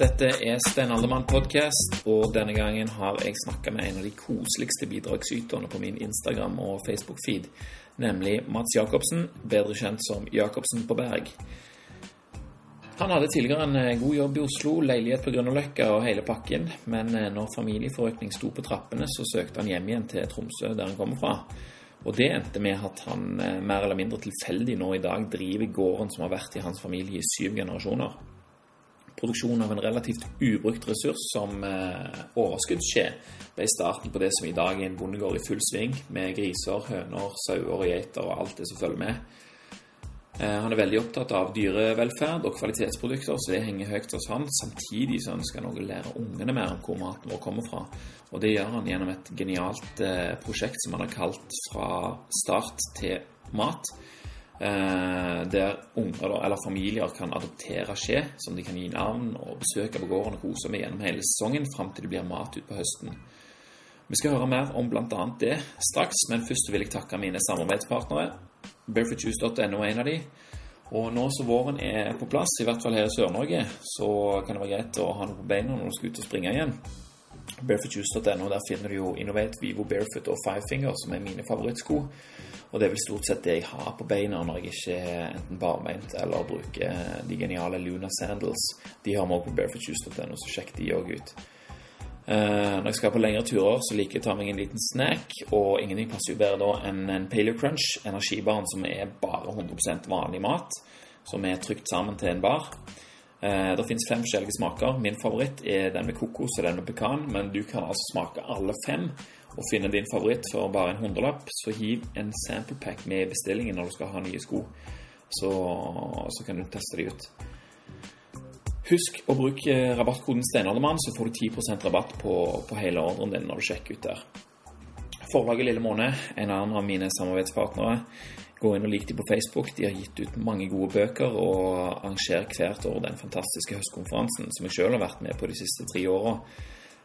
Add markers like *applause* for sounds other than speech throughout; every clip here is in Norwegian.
Dette er Sten Aldermann-podkast, og denne gangen har jeg snakka med en av de koseligste bidragsyterne på min Instagram og Facebook-feed, nemlig Mats Jacobsen, bedre kjent som Jacobsen på Berg. Han hadde tidligere en eh, god jobb i Oslo, leilighet på Grünerløkka og hele pakken, men eh, når familieforøkning sto på trappene, så søkte han hjem igjen til Tromsø, der han kommer fra. Og det endte med at han eh, mer eller mindre tilfeldig nå i dag driver gården som har vært i hans familie i syv generasjoner produksjon av en relativt ubrukt ressurs som eh, overskuddsskje ble starten på det som i dag er en bondegård i full sving, med griser, høner, sauer og geiter og alt det som følger med. Eh, han er veldig opptatt av dyrevelferd og kvalitetsprodukter, så det henger høyt hos han. Samtidig så ønsker han å lære ungene mer om hvor maten vår kommer fra. Og det gjør han gjennom et genialt eh, prosjekt som han har kalt 'Fra start til mat'. Eh, der unger eller familier kan adoptere skje, som de kan gi navn og besøke på gården og kose med gjennom hele sesongen fram til det blir mat utpå høsten. Vi skal høre mer om bl.a. det straks, men først vil jeg takke mine samarbeidspartnere. Barefootjuice.no er en av de. Og nå som våren er på plass, i hvert fall her i Sør-Norge, så kan det være greit å ha noe på beina når du skal ut og springe igjen. Barefootjuice.no, der finner du jo Innovate, Vivo Barefoot og Fivefinger, som er mine favorittsko. Og det er vel stort sett det jeg har på beina når jeg ikke er enten barbeint eller bruker de geniale Luna Sandals. De har vi òg på barefootjuice.no, så sjekk de òg ut. Uh, når jeg skal på lengre turer, så liker jeg å ta meg en liten snack, og ingenting passer jo bedre da enn en Paleo Crunch, energibaren som er bare 100 vanlig mat, som er trykt sammen til en bar. Uh, det finnes fem forskjellige smaker. Min favoritt er den med kokos og den med pekan, men du kan altså smake alle fem og finne din favoritt for bare en hundrelapp, så hiv en sample pack med i bestillingen når du skal ha nye sko. Så, så kan du teste de ut. Husk å bruke rabattkoden Steinaldermann, så får du 10% rabatt på, på, hele ordren din når du sjekker ut der. Forlaget Lille Måne, en annen av mine samarbeidspartnere, gå inn og lik dem på Facebook. De har gitt ut mange gode bøker og arrangerer hvert år den fantastiske høstkonferansen som jeg selv har vært med på de siste tre åra.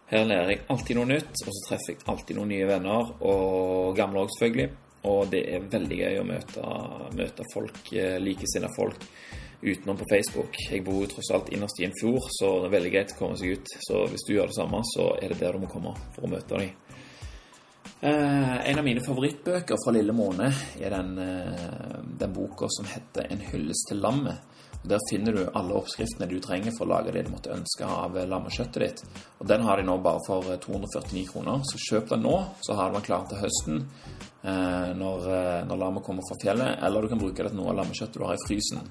Her lærer jeg alltid noe nytt, og så treffer jeg alltid noen nye venner, og gamle òg, selvfølgelig. Og det er veldig gøy å møte, møte folk, eh, likesinnede folk utenom på Facebook. Jeg bor tross alt innerst i en fjord, så det er veldig greit å komme seg ut. Så hvis du gjør det samme, så er det der du må komme for å møte dem. Eh, en av mine favorittbøker fra Lille måne er den, eh, den boka som heter 'En hyllest til lammet'. Der finner du alle oppskriftene du trenger for å lage det du måtte ønske av lammekjøttet ditt. Og Den har de nå bare for 249 eh, kroner, så kjøp den nå, så har du den klar til høsten eh, når, eh, når lammet kommer fra fjellet. Eller du kan bruke det til noe av lammekjøttet du har i frysen.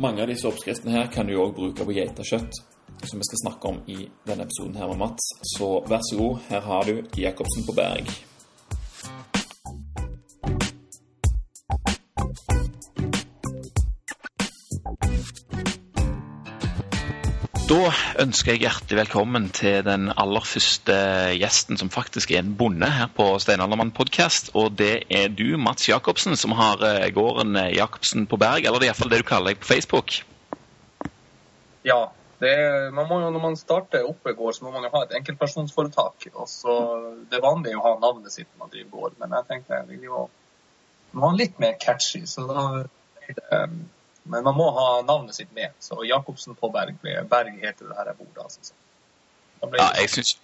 Mange av disse oppskriftene her kan du òg bruke på geitekjøtt, som vi skal snakke om i denne episoden her med Mats. Så vær så god, her har du Jacobsen på Berg. Da ønsker jeg hjertelig velkommen til den aller første gjesten, som faktisk er en bonde her på Steinaldermann podkast. Og det er du, Mats Jacobsen, som har eh, gården eh, Jacobsen på Berg. Eller det er iallfall det du kaller deg på Facebook. Ja. Er, man må jo, når man starter opp en gård, så må man jo ha et enkeltpersonsforetak. Og så Det er vanlig å ha navnet sitt når man driver gård, men jeg tenkte jeg vil jo ha litt mer catchy. så da men man må ha navnet sitt med. Så Jacobsen på Berg Berg heter det her jeg bor da. Altså. ja, jeg syns,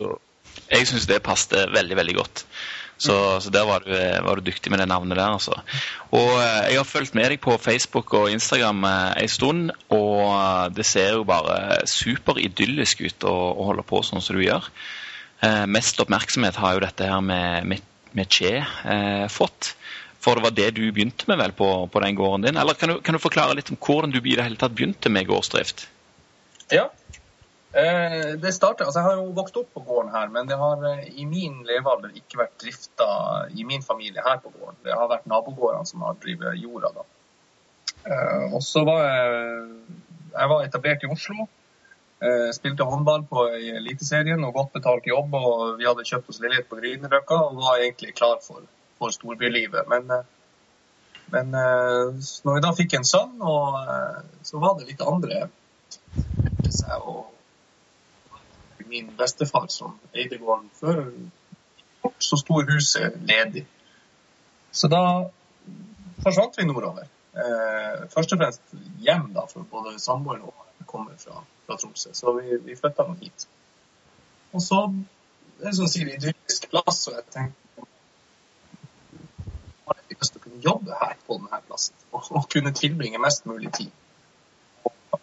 jeg syns det passet veldig, veldig godt. Så, mm. så der var du, var du, dyktig med det navnet der, altså. Og eh, jeg har fulgt med deg på Facebook og Instagram eh, en stund, og eh, det ser jo bare superidyllisk ut å, å holde på sånn som du gjør. Eh, mest oppmerksomhet har jo dette her med, med, med Che eh, fått. For det var det du begynte med vel på, på den gården din? Eller kan du, kan du, forklare litt om hvordan du i det hele tatt begynte med gårdsdrift? Ja, eh, det startet, altså Jeg har jo vokst opp på gården her, men det har eh, i min levealder ikke vært drifta i min familie her på gården. Det har vært nabogårdene som har drevet jorda. da. Eh, og så var jeg, jeg var etablert i Oslo. Spilte håndball på Eliteserien og godt betalt jobb. og Vi hadde kjøpt oss leilighet på Grünerløkka og var egentlig klar for for storbylivet. Men, eh, men eh, når vi da fikk en sønn, og, eh, så var det litt andre seg og Min bestefar som eide gården før, så sto huset ledig. Så da forsvant vi nordover. Først og fremst hjem, da, for både samboeren og jeg kommer fra, fra Tromsø. Så vi, vi flytta nå hit. Og så det er som sier idyllisk plass, og jeg tenkte har jeg lyst til å kunne jobbe her på denne plassen og, og kunne tilbringe mest mulig tid. Og,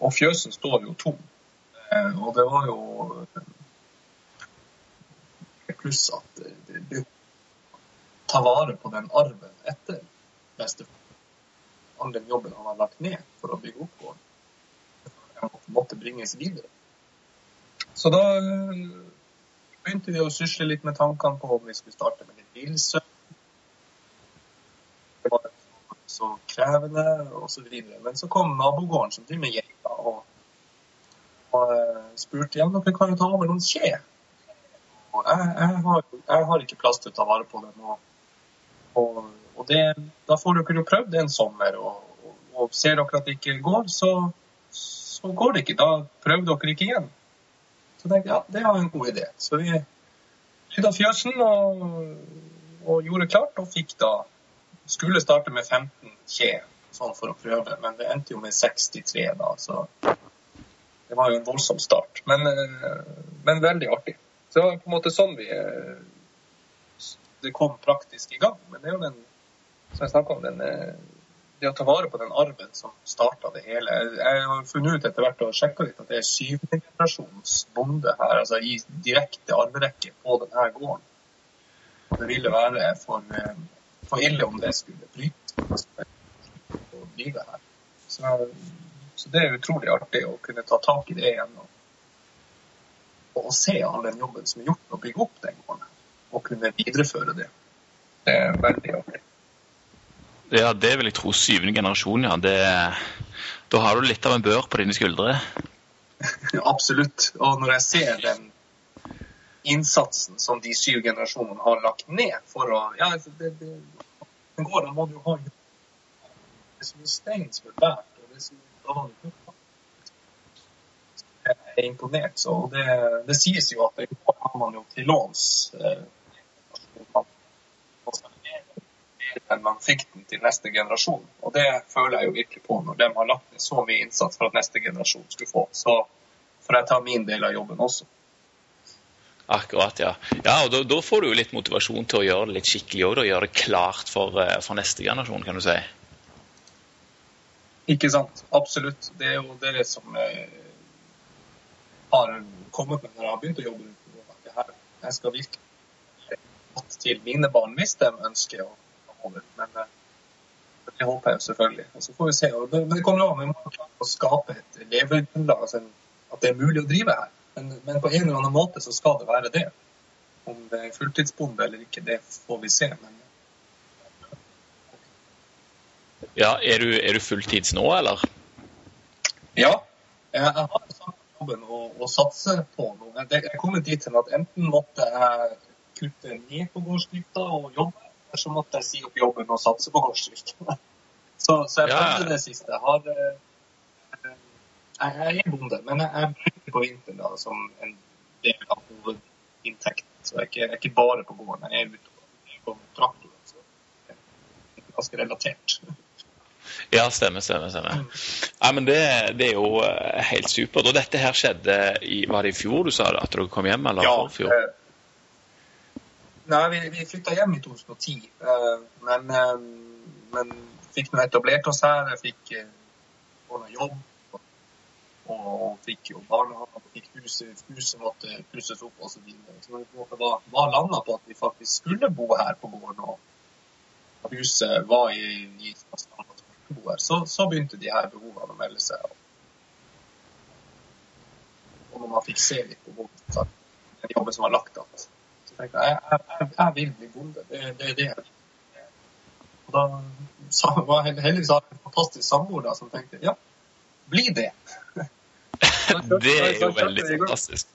og fjøsen står jo tom. Eh, og det var jo pluss at det, det, ta vare på den arven etter bestefar. All den jobben han har lagt ned for å bygge opp gården. måtte bringes videre. Så da eh, begynte vi å sysle litt med tankene på om vi skulle starte med litt bilsøk. Det var så krevende, videre. Men så kom nabogården som driver med geiter, og, og eh, spurte om dere kan ta over noen skje. Og jeg, jeg, har, jeg, har, ikke plass til å ta vare på dem. Og, og, og det, da får dere jo prøvd en sommer. Og, og, ser dere at det ikke går, så, så går det ikke. Da prøver dere ikke igjen. Så tenkte jeg ja, det var en god idé. Så vi rydda fjøsen og, og, gjorde klart, og fikk da Skulle starte med 15 kje sånn for å prøve, men det endte jo med 63 da. Så det var jo en voldsom start. Men, eh, men veldig artig. Så det var på en måte sånn vi eh, Det kom praktisk i gang. Men det er jo den som jeg snakka om, den, eh, det å ta vare på den arven som starta det hele. Jeg har funnet ut etter hvert og sjekka litt at det er syvende generasjons bonde her, altså i direkte arverekke på denne gården. Det ville være for, for ille om det skulle bryte og drive her. Så, så, det er utrolig artig å kunne ta tak i det igjen. Og og se all den jobben som er gjort med å bygge opp den gården, og kunne videreføre det. Det er veldig artig. Ja, det vil jeg tro. Syvende generasjon, ja. Det, da har du litt av en bør på dine skuldre. *laughs* Absolutt. Og når jeg ser den innsatsen som de syv generasjonene har lagt ned for å Ja, det, det, gården må du ha Det er så mye stein som er båret, og det er så mye er imponert. Så det, det sies jo at det har man jo til låns. enn men man fikk den til neste generasjon. Og det føler jeg jo virkelig på når de har lagt ned så mye innsats for at neste generasjon skulle få. Så får jeg ta min del av jobben også. Akkurat, ja. Ja, og da, får du jo litt motivasjon til å gjøre det litt skikkelig òg. Gjøre det klart for, eh, for, neste generasjon, kan du si. Ikke sant. Absolutt. Det er jo det som eh, har kommet med når jeg har begynt å jobbe det her. Jeg skal virkelig til mine barn hvis de ønsker å komme. Men eh, det håper jeg selvfølgelig. Og så får vi se. Men det kommer an. Klare å skape et levegrunnlag, altså at det er mulig å drive her. Men, men, på en eller annen måte så skal det være det. Om det er fulltidsbonde eller ikke, det får vi se. Men... Ja, er du, er du fulltids nå, eller? Ja. Jeg har sagt jobben å, å satse på noe. Jeg er kommet dit til at enten måtte jeg kutte ned på gårdsdrifta og jobbe, eller så måtte jeg si opp jobben og satse på gårdsdrift. *laughs* Så, så, jeg prøvde ja. det siste. Jeg, har, eh, jeg, er bonde, men jeg, jeg på vinteren da, som en del av hovedinntekten. Så jeg er, ikke, jeg er ikke bare på gården. Jeg er ute på traktoren. Så det er ganske relatert. Ja, stemmer, stemmer. stemmer. Ja, men det, det, er jo eh, helt supert. Og dette her skjedde i Var det i fjor du sa det, at dere kom hjem? eller ja, forfjor? Eh, nei, vi, vi flytta hjem i 2010. Eh, men, eh, men fikk nå etablert oss her. Jeg fikk eh, ordna jobb. Og, fikk jo barnehage, fikk huset, huset måtte pusses opp osv. Så, videre. så vi var, var landa på at vi faktisk skulle bo her på gården. og huset var i, i her, så, så, begynte de her behovene å melde seg. Og når man fikk se litt på bonden, den jobben som var lagt igjen, så tenkte jeg jeg, jeg, jeg vil bli bonde. Det, det er det jeg vil. Og da så var heldigvis en fantastisk samboer som tenkte ja, bli det. *laughs* det er jo veldig fantastisk.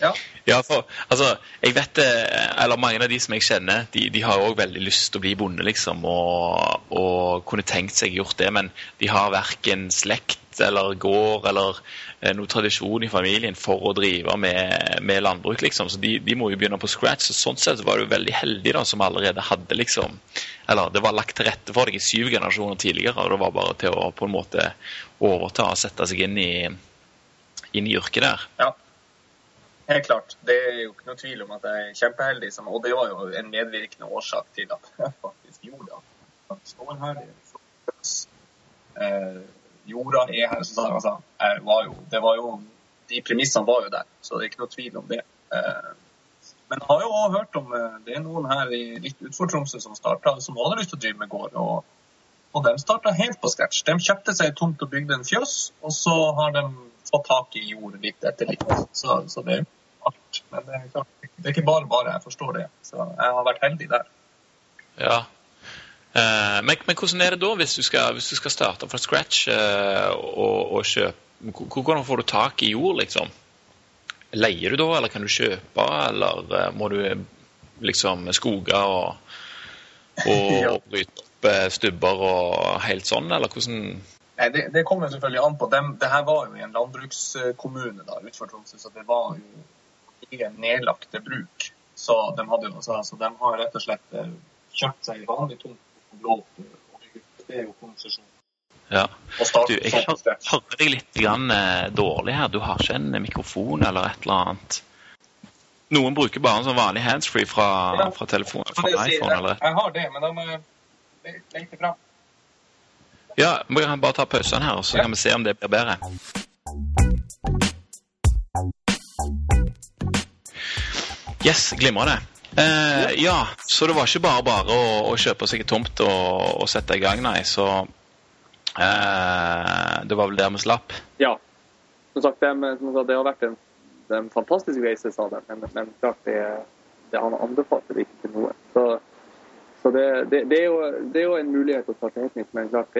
Ja. Ja, for altså, jeg vet det, eller mange av de som jeg kjenner, de, de har òg veldig lyst til å bli bonde, liksom, og, og kunne tenkt seg gjort det, men de har verken slekt eller gård eller eh, noe tradisjon i familien for å drive med, med landbruk, liksom. Så de, de, må jo begynne på scratch. Så sånn sett var du veldig heldig, da, som allerede hadde liksom Eller det var lagt til rette for deg i syv generasjoner tidligere, og det var bare til å på en måte overta og sette seg inn i, inn i yrket der. Ja. Helt klart. Det er jo ikke noe tvil om at jeg er kjempeheldig. Som, og det var jo en medvirkende årsak til at jeg faktisk gjorde det. Står her, er. Eh, jorda er her. Så, altså, var jo, det var jo, de premissene var jo der, så det er ikke noe tvil om det. Eh, men jeg har jo også hørt om eh, det er noen her i, litt utenfor Tromsø som starta, som hadde lyst til å drive med gård. og og de starta helt på scratch. De kjøpte seg tomt og bygde en fjøs, og så har de fått tak i jord litt etter litt. Så, så det er alt. Men det er, klart, det er ikke bare bare, jeg forstår det. Så jeg har vært heldig der. Ja, Eh, men, men, hvordan er det da hvis du skal, hvis du skal starte fra scratch eh, og, og, kjøpe Hvordan får du tak i jord, liksom? Leier du da, eller kan du kjøpe, eller uh, må du liksom skoge og, og, *laughs* bryte opp stubber og helt sånn, eller hvordan Nei, det, det kommer selvfølgelig an på. Dem, det her var jo i en landbrukskommune da, utenfor Tromsø, så det var jo ikke nedlagte bruk. Så de, hadde, så, altså, de har rett og slett kjøpt seg vanlig tomt og ut. Det er jo konsesjon. Ja. Du, jeg hører deg litt grann, eh, dårlig her. Du har ikke en mikrofon eller et eller annet? Noen bruker bare en sånn vanlig handsfree fra, fra telefonen, fra iPhone eller Jeg har det, men da må jeg lete fram. Ja, vi kan bare ta pausen her, så kan vi se om det blir bedre. Yes, glimrende. Eh, ja, så det var ikke bare bare å, å kjøpe seg tomt og, og, sette i gang, nei. Så eh, det var vel der vi slapp. Ja. Som sagt, det, det har vært en, en fantastisk reise, sa de. Men, men klart, det, det han anbefalte det ikke til noe. Så, så det, det, det, er jo, det, er jo, en mulighet å starte helt nytt. Men klart,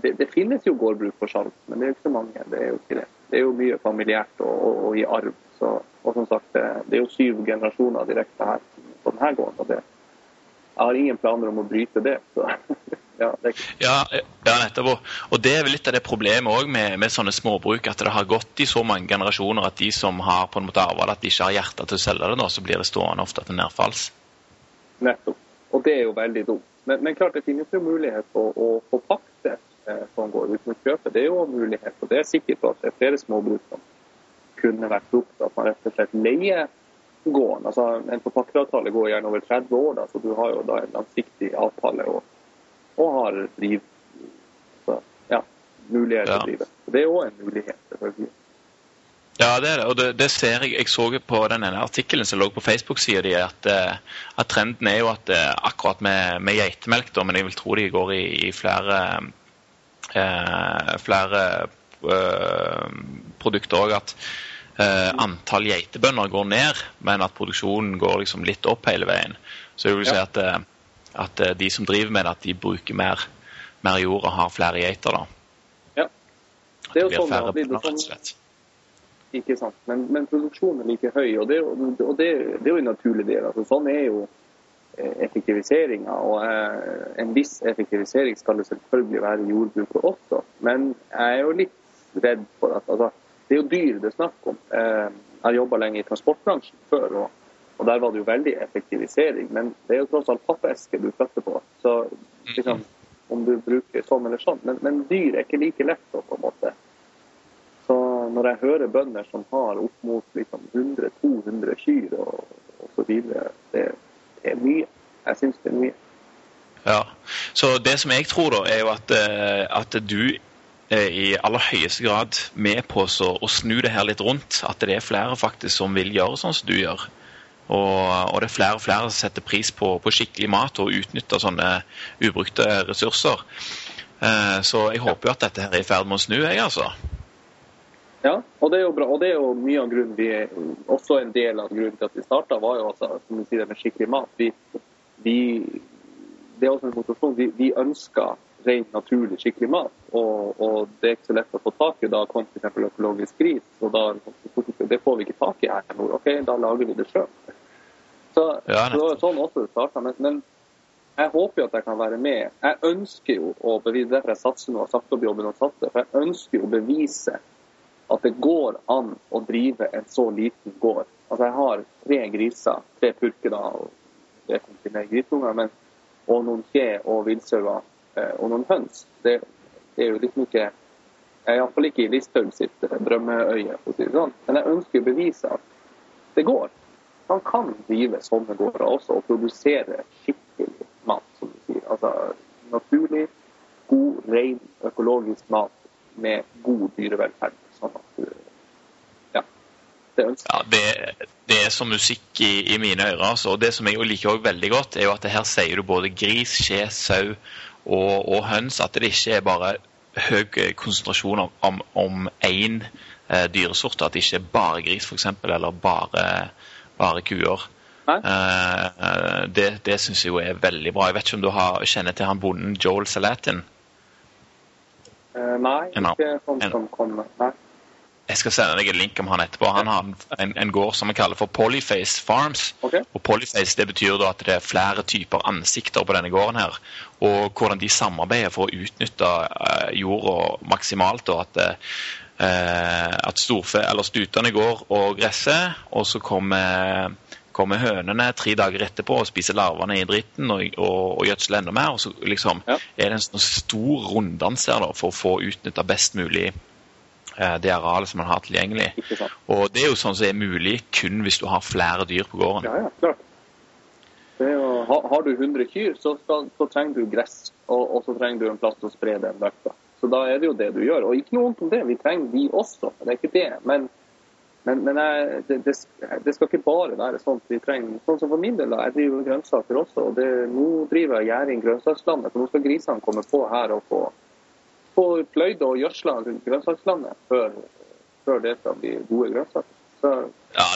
det, det, finnes jo gårdbruk for salg, men det er jo ikke så mange. Det er jo ikke det. Det er jo mye familiært og, og, og i arv. Så, og som sagt, det, er jo syv generasjoner direkte her på denne gården. Og det, jeg har ingen planer om å bryte det. Så, *laughs* ja, det ja, ja, nettopp. Og det er vel litt av det problemet òg med, med, sånne småbruk, at det har gått i så mange generasjoner at de som har på en måte arva det, at de ikke har hjerte til å selge det, nå, så blir det stående ofte til nedfalls. Nettopp. Og det er jo veldig dumt. Men, men klart det finnes jo mulighet for å få pakte eh, som går uten å kjøpe. Det er jo en mulighet. Og det er sikkert at det er flere småbruk som kunne vært brukt. at man rett og slett leier gården. Altså, en forpakkeravtale går gjerne over 30 år, da, så du har jo da en langsiktig avtale og, og har driv, så, ja, mulighet til å drive. Så det er òg en mulighet. selvfølgelig. Ja, det er det. Og det, det, ser jeg Jeg så på den ene artikkelen som lå på Facebook-sida di, at, eh, at, trenden er jo at eh, akkurat med, med geitemelk, men jeg vil tro de går i, i flere, eh, flere eh, produkter òg, at eh, antall geitebønder går ned, men at produksjonen går liksom litt opp hele veien. Så jeg vil si at, eh, at de som driver med det, at de bruker mer, mer jord og har flere geiter. da. Ja. Det er jo sånn det blir rett og slett. Ikke sant. Men, men, produksjonen er like høy, og det, og det, det er jo en naturlig del. Altså, sånn er jo eh, effektiviseringa. Og en viss effektivisering skal det selvfølgelig være i jordbruket også. Men jeg er jo litt redd for at altså, det er jo dyr det er snakk om. Eh, jeg har jobba lenge i transportbransjen før, og, og, der var det jo veldig effektivisering. Men det er jo tross alt pappeske du flytter på. Så liksom, om du bruker sånn eller sånn. Men, men dyr er ikke like lett å på en måte. Når jeg hører bønder som har opp mot liksom, 100-200 kyr og, osv., det, det er mye. Jeg syns det er mye. Ja, så Det som jeg tror, da, er jo at, eh, at du i aller høyeste grad med på å snu det her litt rundt. At det er flere faktisk som vil gjøre sånn som du gjør. Og, og det er flere og flere som setter pris på, på skikkelig mat og utnytter sånne ubrukte ressurser. Eh, så jeg håper jo at dette her er i ferd med å snu, jeg, altså. Ja, og det er jo bra. Og det er jo mye av grunnen vi Også en del av grunnen til at vi starta, var jo altså, som du sier, med skikkelig mat. Vi, vi, det er også en motivasjon. Vi, vi ønsker ren, naturlig, skikkelig mat. Og, og, det er ikke så lett å få tak i. Da kom f.eks. økologisk gris, og da, det får vi ikke tak i her i nord. OK, da lager vi det sjøl. Så, ja, så, det var jo sånn også det starta. Men, men, jeg håper jo at jeg kan være med. Jeg ønsker jo å bevise Derfor jeg satser nå, har sagt opp jobben og satser. For jeg ønsker jo å bevise at det går an å drive en så liten gård. Altså Jeg har tre griser, tre purker da, og det er mer grisunger, men, og noen kje og villsauer eh, og noen høns. Det, det, er jo liksom ikke Jeg er iallfall ikke i Listhaug sitt eh, drømmeøye, for å si det sånn. Men jeg ønsker å bevise at det går. Man kan drive sånne gårder også og produsere skikkelig mat, som du sier. Altså naturlig, god, ren, økologisk mat med god dyrevelferd. Sånn at ja, det ønsker ja, det, det, er som musikk i, i mine ører. Altså. Og det som jeg liker også veldig godt, er jo at her sier du både gris, skje, sau og, og, høns. At det ikke er bare høy konsentrasjon om, én eh, dyresort. At det ikke er bare gris, f.eks., eller bare bare kuer. Eh, det det syns jeg jo er veldig bra. Jeg vet ikke om du har, kjenner til han bonden Joel Salatin? Eh, nei, ikke sånn som kommer. Nei. Jeg skal sende deg en link om han etterpå. Han har en, en gård som vi kaller for Polyface Farms. Okay. Og Polyface det betyr at det er flere typer ansikter på denne gården. her, Og hvordan de samarbeider for å utnytte uh, jorda maksimalt. og at uh, at storfe, eller stutene går og gresser, og så kommer, kommer, hønene tre dager etterpå og spiser larvene i dritten og, og, og gjødsler enda mer. Og så liksom ja. er det en sånn stor runddans her da, for å få utnytta best mulig eh, det arealet som man har tilgjengelig. Og det er jo sånn som er mulig kun hvis du har flere dyr på gården. Ja, ja, klart. Jo, har, har, du 100 kyr, så, skal, så, trenger du gress, og, og, så trenger du en plass til å spre den vekta. Så da er det jo det du gjør. Og ikke noe vondt om det, vi trenger de også. Det er ikke det. Men, men, men jeg, det, det, det, skal ikke bare være sånt vi trenger. Sånn som for min del, jeg driver grønnsaker også. og det, Nå driver jeg gjerding grønnsakslandet. For nå skal grisene komme på her og få, få pløyd og gjødsla rundt grønnsakslandet før, før, det skal bli gode grønnsaker. Så, ja,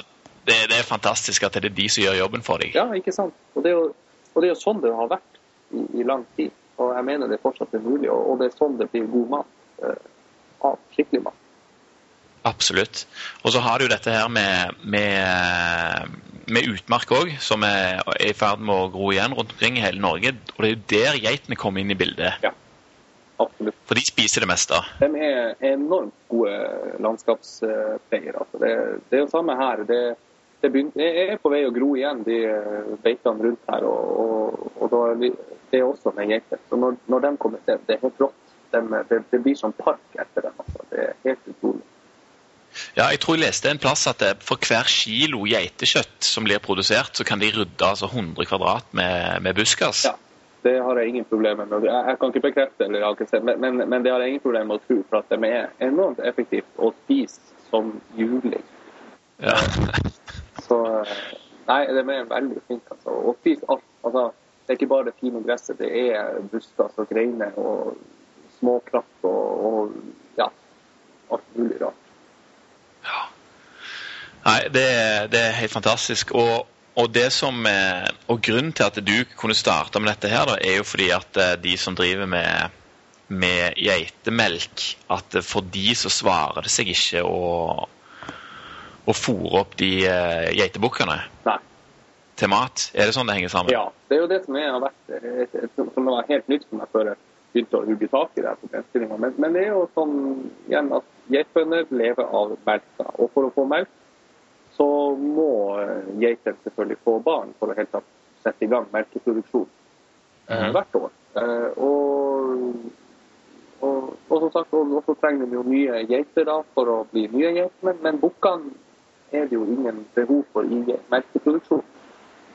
det, det, er fantastisk at det er de som gjør jobben for deg. Ja, ikke sant. Og det er jo, det er jo sånn det har vært i, i lang tid. Og jeg mener det fortsatt er mulig, og det er sånn det blir god mat. Av skikkelig mat. Absolutt. Og så har du dette her med, med, med utmark òg, som er, i ferd med å gro igjen rundt omkring i hele Norge. Og det er jo der geitene kommer inn i bildet. Ja, absolutt. For de spiser det meste. De er enormt gode landskapspleiere. Altså. Det, det, er jo samme her. Det, det, begynner, det, er på vei å gro igjen, de beitene rundt her. Og, og, og da det er også med geiter. Så når, når de kommer, til, det er helt rått. De, det, det, blir som park etter dem. Altså. Det er helt utrolig. Ja, jeg tror jeg leste en plass at for hver kilo geitekjøtt som blir produsert, så kan de rydde altså 100 kvadrat med, med buskas. Ja, det har jeg ingen problemer med. Jeg, kan ikke bekrefte eller jeg ikke men, men, men, det har jeg ingen problemer med å tro, for at de er enormt effektivt å spise som juling. Ja. så Nei, de er veldig flinke. Altså. Og spise alt. Altså, det er ikke bare det fine gresset, det er buskas og greiner og småkratt og, og, ja, alt mulig rart. Ja. Nei, det, det, er helt fantastisk. Og, og, det som, og grunnen til at du kunne starte med dette her, da, er jo fordi at eh, de som driver med, med geitemelk, at for de så svarer det seg ikke å, å fòre opp de geitebukkene. Til mat? Er det sånn det henger sammen? Ja, det er jo det som har vært som var helt nytt for meg før jeg begynte å hugge tak i det. Men, men det er jo sånn igjen at geitbønder lever av melk. Og for å få melk så må eh, geiter selvfølgelig få barn for å helt tatt sette i gang melkeproduksjon mm. hvert år. Uh, og, og, og, som sagt, trenger de jo nye geiter da, for å bli nye geiter, men, men bukkene er det jo ingen behov for i melkeproduksjon.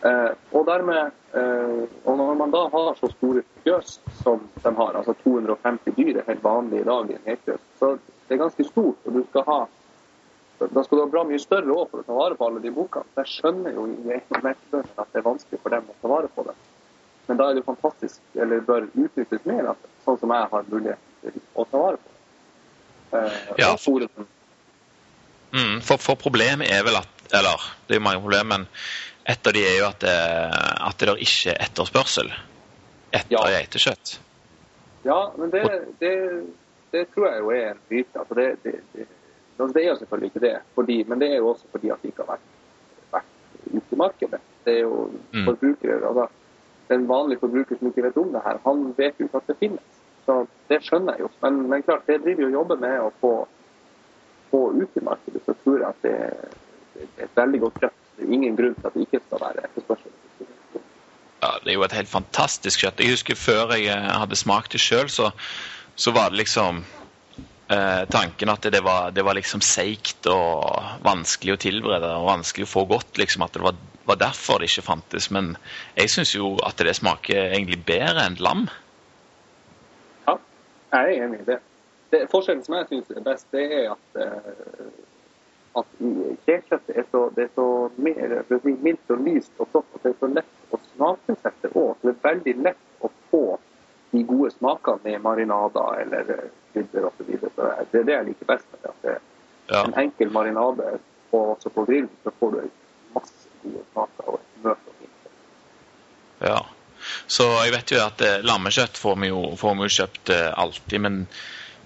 Eh, og dermed, eh, og når man da har så store fjøs som de har, altså 250 dyr er helt vanlig i dag i en helfjøs, så det er ganske stort. og du skal ha da skal du ha bra mye større òg for å ta vare på alle de bukkene. Jeg skjønner jo i at det er vanskelig for dem å ta vare på det. Men da er det jo fantastisk, eller bør utnyttes mer, at, sånn som jeg har mulighet til å ta vare på. Eh, ja, for, mm, for, for problemet er vel at Eller det er jo mange problemer, men et av de er jo at det, at det ikke er etterspørsel etter ja. geitekjøtt. Ja, men det, det, det, tror jeg jo er en myte. Altså det, det, altså det, er jo selvfølgelig ikke det, fordi, men det er jo også fordi at de ikke har vært, vært ute i markedet. Det er jo mm. forbrukere, altså Den vanlige forbruker som ikke vet om det her, han vet jo ikke at det finnes. Så det skjønner jeg jo. Men, men klart, det driver jo og jobber med å få, få ut i markedet. Så tror jeg at det, det er et veldig godt kjøtt. Det er ingen grunn til at det ikke skal være etterspørsel. Ja, Det er jo et helt fantastisk kjøtt. Jeg husker Før jeg eh, hadde smakt det sjøl, så, så, var det liksom eh, tanken at det var, det var liksom seigt og vanskelig å tilberede og vanskelig å få godt. liksom At det var, var derfor det ikke fantes. Men jeg syns jo at det smaker egentlig bedre enn lam. Ja, jeg er enig i det. det forskjellen som jeg syns er best, det er at eh, at kjekjøttet er så, det er så mildt og lyst og flott at det er så lett å smakesette òg. Det er veldig lett å få de gode smakene med marinader eller krydder osv. Det er det jeg liker best det. At det ja. En enkel marinade og også på grill, så får du masse gode smaker og et møte og fint. Ja. Så jeg vet jo at eh, lammekjøtt får vi jo, får vi jo kjøpt eh, alltid, men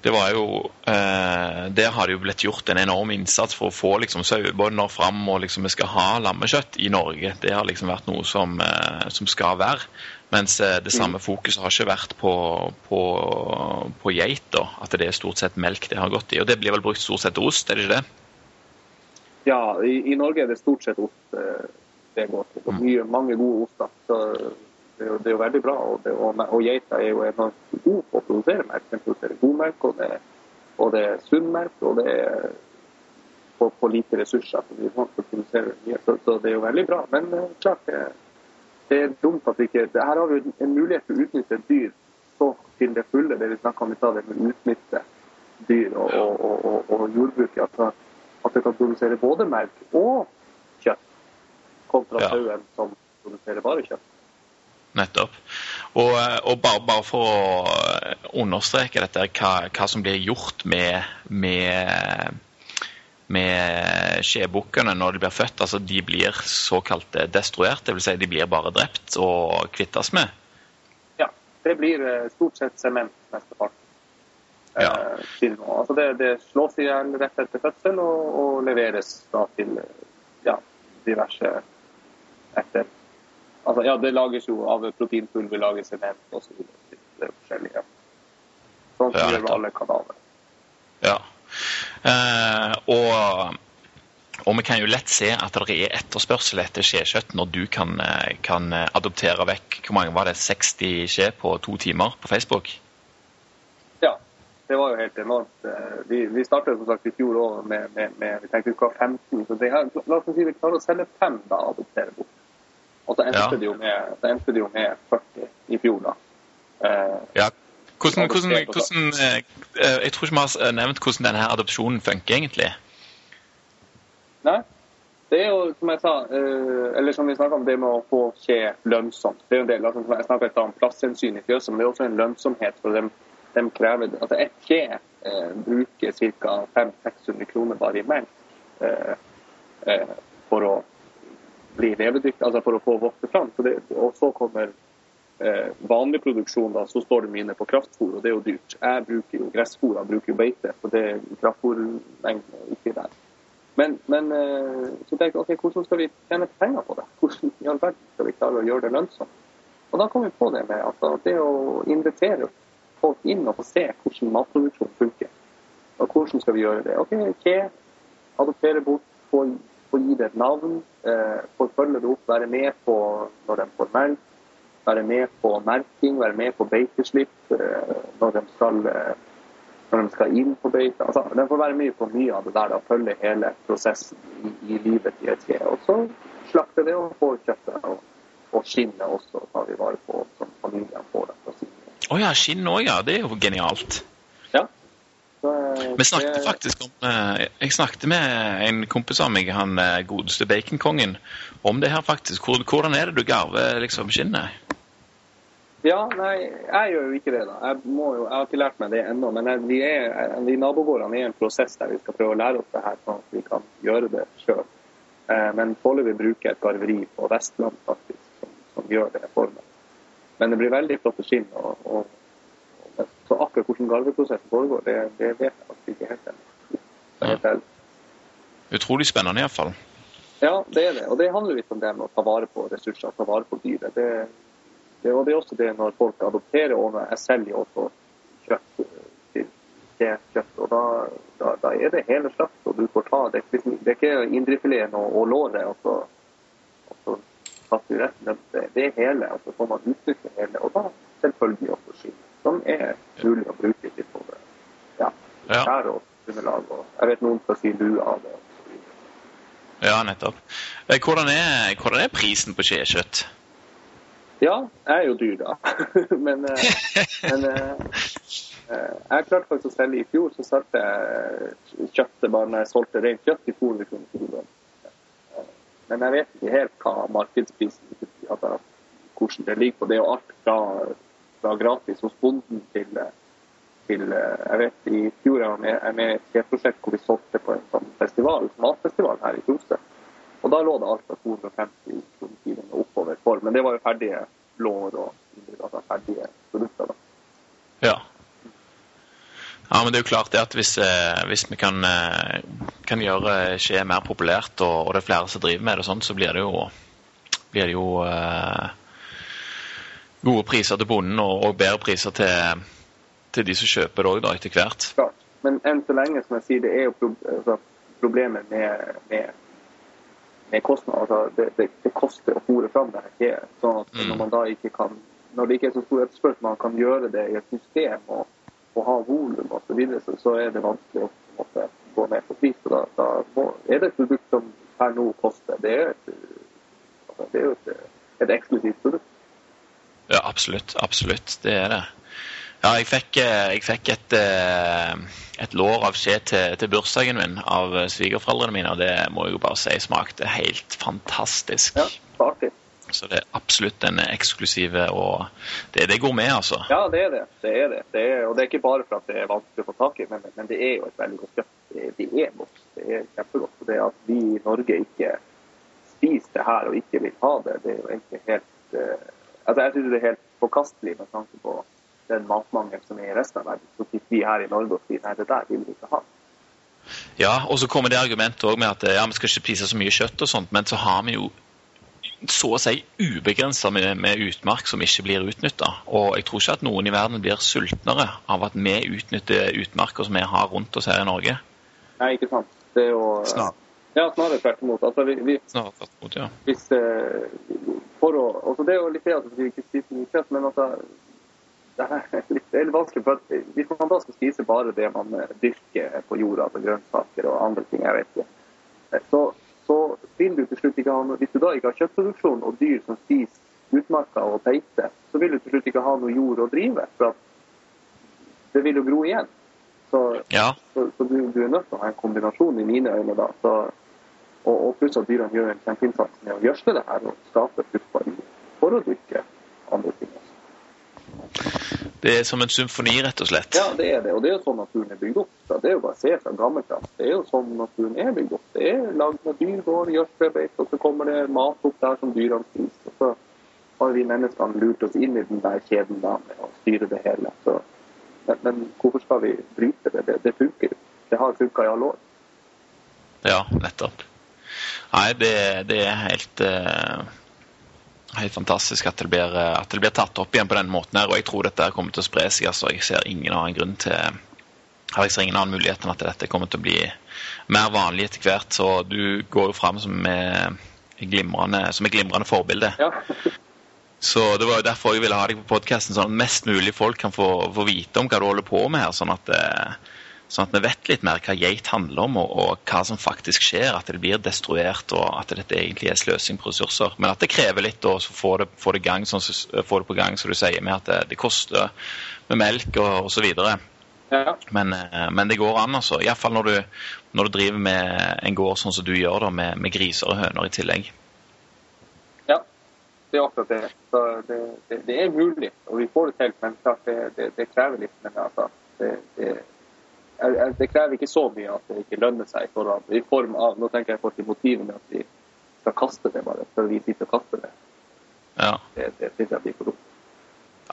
det var jo eh, Der har det jo blitt gjort en enorm innsats for å få liksom sauebønder fram, og liksom vi skal ha lammekjøtt i Norge. Det har liksom vært noe som, eh, som skal være. Mens eh, det samme mm. fokuset har ikke vært på, på, på geit. da, At det er stort sett melk det har gått i. Og det blir vel brukt stort sett ost, er det ikke det? Ja, i, i Norge er det stort sett ost eh, det går til. Og mm. mye, mange gode oster. Så det er jo, det er jo veldig bra. Og, det, og, og, geita er jo enormt god på å produsere melk. Den produserer god melk, og det, og det er sunn melk. Og det er på, på lite ressurser. Så, mye. så, så, det er jo veldig bra. Men uh, klart det, det, er dumt at vi ikke Her har vi en mulighet til å utnytte et dyr så til det fulle. Det vi snakka om i stad, med å utnytte dyr og, og, og jordbruket. Altså, at det kan produsere både melk og kjøtt, kontra sauen ja. som produserer bare kjøtt. Nettopp. Og, eh, og bare, bare, for å understreke dette, hva, hva som blir gjort med, med, med skjebukkene når de blir født. altså De blir såkalt destruert, dvs. Si de blir bare drept og kvittes med? Ja, det blir eh, stort sett sement mesteparten. Ja. Eh, altså det, det, slås i hjel rett etter fødsel og, og leveres da til ja, diverse etter Altså, ja, det lages jo av proteinpulver, lages sement osv. Det er forskjellige. Sånn som ja, gjør alle kanaler. Ja. Eh, og, og, vi kan jo lett se at det er etterspørsel etter skjekjøtt når du kan, eh, kan, adoptere vekk Hvor mange var det? 60 skje på to timer på Facebook? Ja. Det var jo helt enormt. Eh, vi, vi startet som sagt i fjor òg med, med, med, vi tenkte vi skulle ha 15. Så det, la oss si vi klarer å selge fem da, adoptere bort. Og så endte, ja. det, jo med, så endte det jo med 40 i fjor, da. Eh, ja. Hvordan, hvordan, hvordan, eh, eh, jeg tror ikke vi har nevnt hvordan denne adopsjonen funker, egentlig. Nei. Det er jo, som jeg sa, eh, eller som vi snakka om, det med å få skje lønnsomt. Det er jo en del, altså, Jeg snakka om plasshensyn i fjøset, men det er også en lønnsomhet. for dem, de krever, altså Et kje eh, bruker ca. 500-600 kroner bare i melk eh, eh, for å bli levedyktig, altså for å få vokse fram. Så det, og så kommer eh, vanlig produksjon, da, så står de inne på kraftfôr, og det er jo dyrt. Jeg bruker jo gressfôr, jeg bruker jo beite, så det kraftfôrmengden er ikke der. Men, men eh, så tenkte jeg ok, hvordan skal vi tjene penger på det? Hvordan i all verden skal vi klare å gjøre det lønnsomt? Og da kom vi på det med at det å invitere folk inn og få se hvordan matproduksjon funker. Og hvordan skal vi gjøre det? Ok, kje, adoptere bort, få få gi det et navn, eh, forfølge følge det opp, være med på når de får melk, være med på merking, være med på beiteslipp eh, når, de skal, eh, når de skal inn på beite. Altså, de får være med på mye av det der, da, følge hele prosessen i, i livet til et tre. Og så slakte det og få kjøttet. Og, og skinnet også tar vi vare på som familien får det. Å oh ja, skinn òg, ja. Det er jo genialt. Vi snakket faktisk om eh, Jeg snakket med en kompis av meg, han eh, godeste baconkongen, om det her faktisk. Hvordan er det du garver liksom skinnet? Ja, nei, jeg gjør jo ikke det, da. Jeg, jo, jeg har ikke lært meg det ennå. Men jeg, vi, er, de nabogårdene er i en prosess der vi skal prøve å lære oss det her, sånn at vi kan gjøre det sjøl. Eh, men foreløpig bruker jeg et garveri på Vestland faktisk, som, som gjør det for meg. Men det blir veldig flott skinn. og, og så akkurat hvordan garveprosessen foregår, det, det vet jeg faktisk ikke helt ennå. Utrolig spennende iallfall. Ja, det er det. Og det handler litt om det med å ta vare på ressurser, ta vare på dyret. Det, det, og det er også det når folk adopterer og når jeg selger også kjøtt til det kjøtt. Og da, da, da, er det hele slakt, og du får ta det. Det er ikke indrefileten og, og låret, og så, og så. Det, det er hele. Og så får man utnytte hele. Og da selvfølgelig også skinn, som er mulig å bruke til både ja, og underlag. Og jeg vet noen skal si lue av det. Ja, nettopp. Eh, hvordan er, hvordan er prisen på skjekjøtt? Ja, jeg er jo dyr, da. *laughs* men, eh, *laughs* men eh, jeg klarte faktisk å selge i fjor, så solgte jeg kjøttet bare når jeg solgte rent kjøtt i 200 kroner kiloen. Men jeg vet ikke helt hva markedsprisen hvordan det ligger på. Det er jo alt fra fra gratis hos bonden til, til Jeg vet i fjor jeg var med, jeg med i et skjeprosjekt hvor vi solgte på en sånn festival, matfestival her i Tromsø. Og da lå det alt fra 250 kroner og oppover for. Men det var jo ferdige lår og altså ferdige produkter. da. Ja. Ja, men det er jo klart det at hvis, eh, hvis vi kan, eh, kan, gjøre skje mer populært, og, og, det er flere som driver med det, sånn, så blir det jo, blir det jo eh, gode priser til bonden og, og bedre priser til, til, de som kjøper det òg, etter hvert. Klart. Men enn så lenge, som jeg sier, det er jo pro altså, problemet med, med, kostnader. Altså, det, det, det, koster å fòre fram det her. Sånn at mm. når man da ikke kan når det ikke er så stor etterspørsel, man kan gjøre det i et system og, og ha volum osv., så, videre, så, så er det vanskelig å måtte, gå ned på pris. Da, da må, er det et produkt som per nå koster. Det er, et, altså, det er jo et, et eksklusivt produkt. Ja, absolutt. Absolutt. Det er det. Ja, jeg fikk, eh, jeg fikk et, eh, et, lår av skje til, til, bursdagen min av svigerforeldrene mine, og det må jeg jo bare si smakte helt fantastisk. Ja, artig. Så det er absolutt en eksklusiv og det, det går med, altså. Ja, det er det. det, er det. det er, og det er ikke bare for at det er vanskelig å få tak i, men, men det er jo et veldig godt kjøtt. Det, det, er godt. Det er kjempegodt. Og det at vi i Norge ikke spiser det her og ikke vil ha det, det er jo egentlig helt uh, Altså, jeg synes det er helt forkastelig med tanke på den matmangelen som er i resten av verden. Så sitter vi her i Norge og sier nei, det der vil vi ikke ha. Ja, og så kommer det argumentet òg med at ja, vi skal ikke spise så mye kjøtt og sånt, men så har vi jo så å si ubegrensa med, med, utmark som ikke blir utnytta. Og jeg tror ikke at noen i verden blir sultnere av at vi utnytter utmarker som vi har rundt oss her i Norge. Nei, ikke sant. Det er jo Snart. Ja, snarere tvert imot. Altså, vi, vi, snarere tvert imot, ja. Hvis, eh, for å, altså, det er jo litt det at vi ikke spiser mye kjøtt, men altså, *laughs* det er litt, det vanskelig. for at Hvis man da skal spise bare det man eh, dyrker på jorda, altså grønnsaker og andre ting, jeg vet ikke, eh, så, så vil du til slutt ikke ha noe Hvis du da ikke har kjøttproduksjon og dyr som spiser utmarka og peite, så vil du til slutt ikke ha noe jord å drive. For det vil jo gro igjen. Så, ja. så, så du, du, er nødt til å ha en kombinasjon i mine øyne da. Så og, og pluss at dyrene gjør en kjempeinnsats med å gjødsle det her og skape fruktbar jord for å dyrke andre ting. også. Det er som en symfoni, rett og slett? Ja, det er det. Og det er jo sånn naturen er bygd opp. Det er jo bare å se fra gammelt av. Det er jo sånn naturen er bygd opp. Det er lagd med dyr, går, gjødselbeite, og så kommer det mat opp der som dyrene spiser. Og så har vi menneskene lurt oss inn i den der kjeden da med å styre det hele. Så, men, men, hvorfor skal vi bryte det? Det, det funker jo. Det har funka i alle år. Ja, nettopp. Nei, det, det er helt, uh, helt fantastisk at det, blir, eh, at det, blir, tatt opp igjen på den måten her. Og jeg tror dette kommer til å spre seg. altså Jeg ser ingen annen grunn til jeg ser ingen annen mulighet enn at dette kommer til å bli mer vanlig etter hvert. Så du går jo fram som et glimrende, glimrende forbilde. Ja. Så det var jo derfor jeg ville ha deg på podkasten, sånn at mest mulig folk kan få, få, vite om hva du holder på med her. sånn at eh, Sånn at vi vet litt mer hva geit handler om, og, og, hva som faktisk skjer. At det blir destruert, og at dette egentlig er sløsing på ressurser. Men at det krever litt å få det, få det, gang, sånn, få det på gang, som du sier, med at det, det koster med melk og osv. Ja. Men, eh, men, det går an, altså. Iallfall når, du, når du driver med en gård sånn som du gjør, da, med, med griser og høner i tillegg. Ja, det er akkurat det. Så det, det, det er mulig, og vi får det til. Men klart det, det, krever litt. Men altså, det, det det krever ikke så mye at det ikke lønner seg. For, I form av, Nå tenker jeg på til motivet med at vi skal kaste det, bare. For vi sitter og kaster det. Ja. Det, det synes jeg blir for dumt.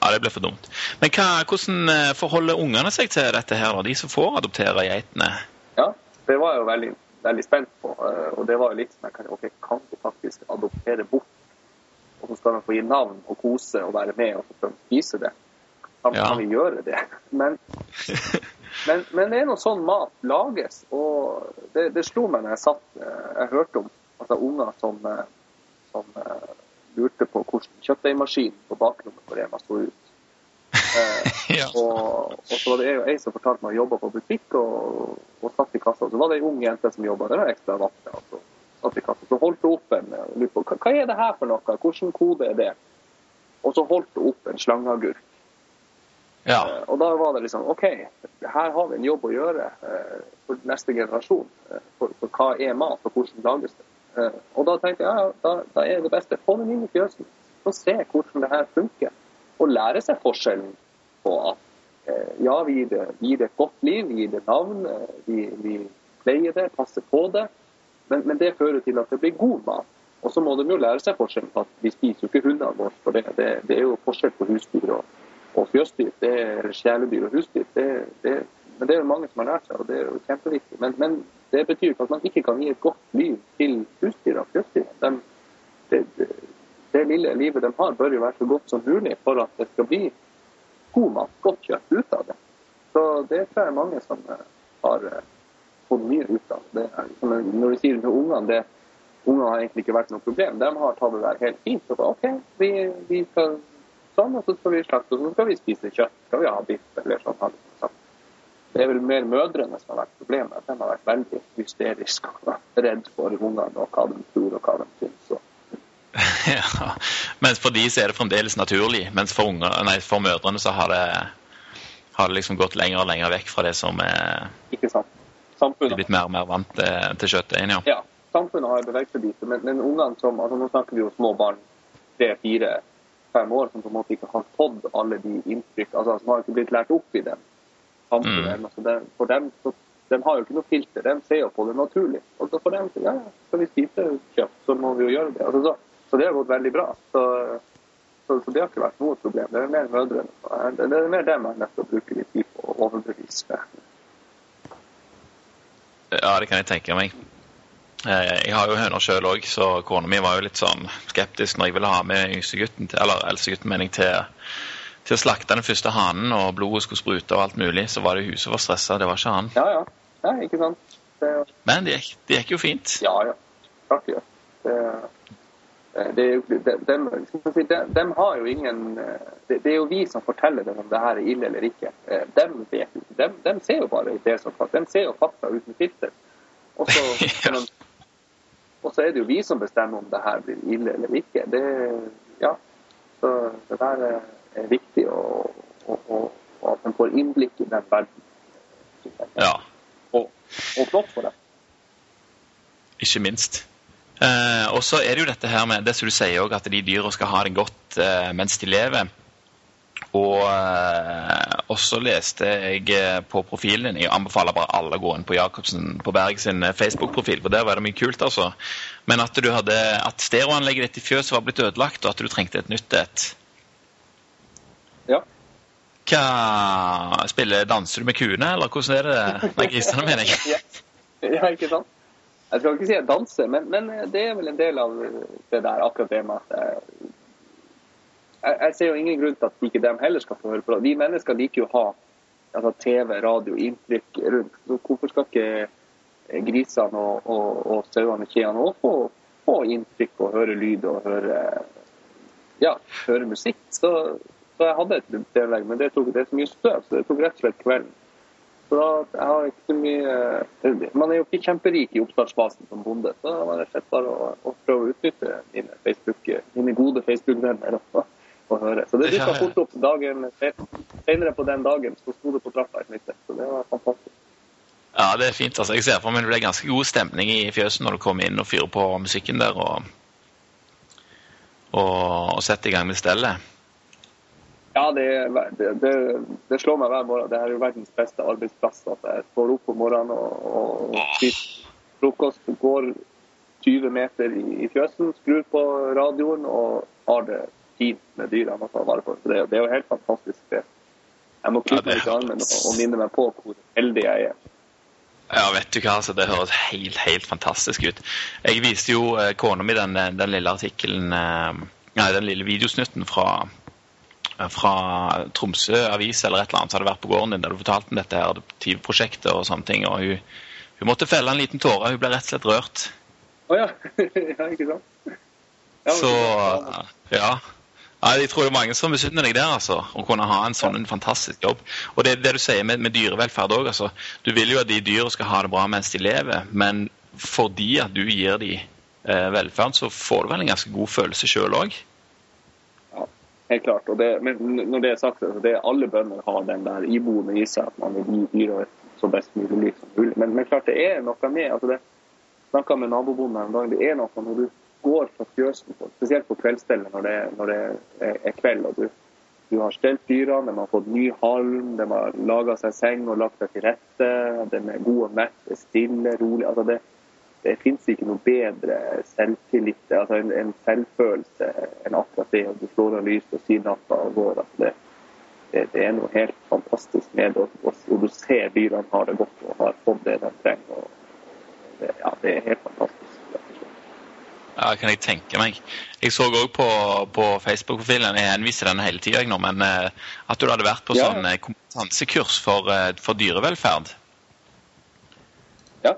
Ja, det blir for dumt. Men hva, hvordan eh, forholder ungene seg til dette her, de som får adoptere geitene? Ja, det var jeg jo veldig, veldig spent på. Eh, og det var jo litt som jeg kan ok, kan de faktisk adoptere bort? Og så skal de få gi navn og kose og være med, og de spise det. Kan, ja. vi gjøre det? *laughs* Men, *laughs* men, men, det er noe sånn mat lages. Og det, det slo meg når jeg satt eh, Jeg hørte om altså, unger som, som lurte på hvordan kjøttdeigmaskinen på bakrommet på Rema sto ut. *laughs* Eh, ja. og, og, så var det ei som fortalte meg å jobbe på butikk og, og satt i kassa. Så var det ei ung jente som jobba der, ekstra vakter. Altså, satt i kassa. Så holdt hun opp en og lurte på hva, hva er det her for noe, hvilken kode er det? Og så holdt hun opp en slangeagurk. Ja. Eh, og da var det liksom OK, her har vi en jobb å gjøre eh, for neste generasjon. Eh, for, for, hva er mat, og hvordan lages det? Og da tenkte jeg ja, da, da er det beste få den inn i fjøsen og se hvordan det her funker. Og lære seg forskjellen på at ja, vi gir, det, gir det et godt liv, vi gir det navn, vi, vi pleier det, passer på det. Men, men, det fører til at det blir god mat. Og så må de jo lære seg forskjellen på at vi spiser jo ikke hundene våre for det. det. det. er jo forskjell på husdyr og, og fjøsdyr. Det er kjæledyr og husdyr. Det, det, men det er jo mange som har lært seg, og det er jo kjempeviktig. Men, men det betyr ikke at man ikke kan gi et godt liv til husdyra. De, det, det, det, lille livet de har, bør jo være så godt som mulig for at det skal bli god mat, godt kjøtt ut av det. Så det tror jeg er mange som eh, har eh, fått mye ut av. Det når du sier til ungene det Ungene har egentlig ikke vært noe problem. De har tatt det der helt fint. Og så, OK, vi, vi skal sånn, og så skal vi slakte, og så skal vi spise kjøtt. Skal vi ha biff eller sånn. sånn. Det er vel mer mødrene som har vært problemet. De har vært veldig hysteriske og *laughs* redd for ungene og hva de tror og hva de syns. *laughs* Ja, mens for de så er det fremdeles naturlig. Mens for, unger, nei, for mødrene så har det, har det liksom gått lenger og lenger vekk fra det som er Ikke sant. Samfunnet. De er blitt mer og mer vant til, til kjøttdeigen, ja. ja. Samfunnet har beveget seg dit. Men, men ungene som altså Nå snakker vi jo små barn, tre, fire, fem år, som på en måte ikke har fått alle de inntrykk altså Som har ikke blitt lært opp i den samfunnet. Mm. Altså det, for dem så, de har jo ikke noe filter, de ser jo på det naturlig. Og så for dem så ja, skal vi spise kjøtt, så må vi jo gjøre det. Altså, så, så, det har gått veldig bra. Så, så, så, det har ikke vært noe problem. Det er mer mødrene. Det er mer dem jeg er nødt til å bruke litt tid på å overbevise. Ja, det kan jeg tenke meg. Eh, jeg har jo høner sjøl òg, så kona mi var jo litt sånn skeptisk når jeg ville ha med yngstegutten, eller eldstegutten, mening, til til å slakte den første hanen, og blodet skulle sprute og alt mulig, så var det hun som var stressa, det var ikke han. Ja, ja. ja ikke sant. Det... Men det gikk, det gikk, jo fint. Ja, ja. Klart det gjør. Det, de, de, de, har jo ingen det, det, er jo vi som forteller dem om det her er ille eller ikke. Eh, de, vet, de, de ser jo bare det som De ser jo fakta uten filter. Og så. *laughs* og så er det jo vi som bestemmer om det her blir ille eller ikke. Det, ja. Så det der er viktig, og, og, og, og at man får innblikk i den verden. Ja. Og, og flott for det. Ikke minst. Eh, og så er det jo dette her med det som du sier òg, at de dyra skal ha det godt eh, mens de lever. Og og, så leste jeg eh, på profilen din Jeg anbefaler bare alle å gå inn på Jacobsen på Berg sin eh, Facebook-profil, for der var det mye kult, altså. Men at, du hadde, at stereoanlegget ditt i fjøset var blitt ødelagt, og at du trengte et nytt et. Ja. Hva spiller Danser du med kuene, eller hvordan er det med grisene, mener jeg? *laughs* ja, ikke sant? Jeg skal ikke si jeg danser, men, men, det er vel en del av det der, akkurat det med at jeg, jeg, ser jo ingen grunn til at ikke dem heller skal få høre på. det. Vi mennesker liker jo å ha altså TV, radio, inntrykk rundt. Så hvorfor skal ikke grisene og, og, og sauene og kjeene òg få, få, inntrykk og høre lyd og høre, ja, høre musikk? Så så jeg hadde et TV-legg, men det, tok, det er så mye støv, så det tok rett og slett kvelden. Så da, jeg har ikke så mye eh, Man er jo ikke kjemperik i oppstartsfasen som bonde, så var det rett bare å, å, prøve å utnytte mine, Facebook, mine gode Facebook-venner og, og, høre. Så det dukka fort opp dagen senere på den dagen, så sto det på trappa et nytt Så det var fantastisk. Ja, det er fint. altså. Jeg ser for meg det ble ganske god stemning i fjøsen når du kom inn og fyrer på musikken der og, og, og setter i gang med stellet. Ja, det, det, det, slår meg hver morgen. Det er jo verdens beste arbeidsplass. At jeg står opp om morgenen og, og spiser frokost, går 20 meter i, i fjøsen, skrur på radioen og har det fint med dyrene å ta vare på. Så det, det er jo helt fantastisk. Det. Jeg må klippe ja, armen og, og minne meg på hvor heldig jeg er. Ja, vet du hva, altså, Det høres helt helt fantastisk ut. Jeg viste jo eh, kona mi den, den, lille artikkelen eh, Nei, den lille videosnutten fra, fra Tromsø avis eller et eller annet som hadde vært på gården din, der du fortalte om dette her adoptivprosjektet og sånne ting. og hun, hun måtte felle en liten tåre. Hun ble rett og slett rørt. Å oh, ja. *laughs* ja. Ikke sant? Ja, så ja. Ja, jeg tror det er mange som misunner deg der, altså. Å kunne ha en sånn en fantastisk jobb. Og det det du sier med, med dyrevelferd òg. Altså. Du vil jo at de dyra skal ha det bra mens de lever, men fordi at du gir dem eh, velferd, så får du vel en ganske god følelse sjøl òg? Ja, helt klart. Det, men når det er sagt, altså, det alle bønder har den der iboende i seg at man vil gi dyra så best mulig liv som mulig. Men, men, klart det er noe med altså det snakka med nabobonden en dag. Det er noe når du går fra fjøsen, spesielt på kveldsstellet når det, når det er, er, kveld. og du, du har stelt dyrene, de har fått ny halm, de har laga seg seng og lagt seg til rette. De er gode og mette, stille, rolig. Altså det, det fins ikke noe bedre selvtillit, altså en, en selvfølelse enn akkurat det. Og Du slår av lyset og sier natta og går. Altså det, det, det, er noe helt fantastisk med det. Og du ser dyrene har det godt og har fått det de trenger. Det, ja, det er helt fantastisk. Ja, kan jeg tenke meg. Jeg så òg på, på Facebook-profilen, jeg henviser den hele tida men uh, at du hadde vært på ja. sånn uh, kompetansekurs for, uh, for, dyrevelferd. Ja.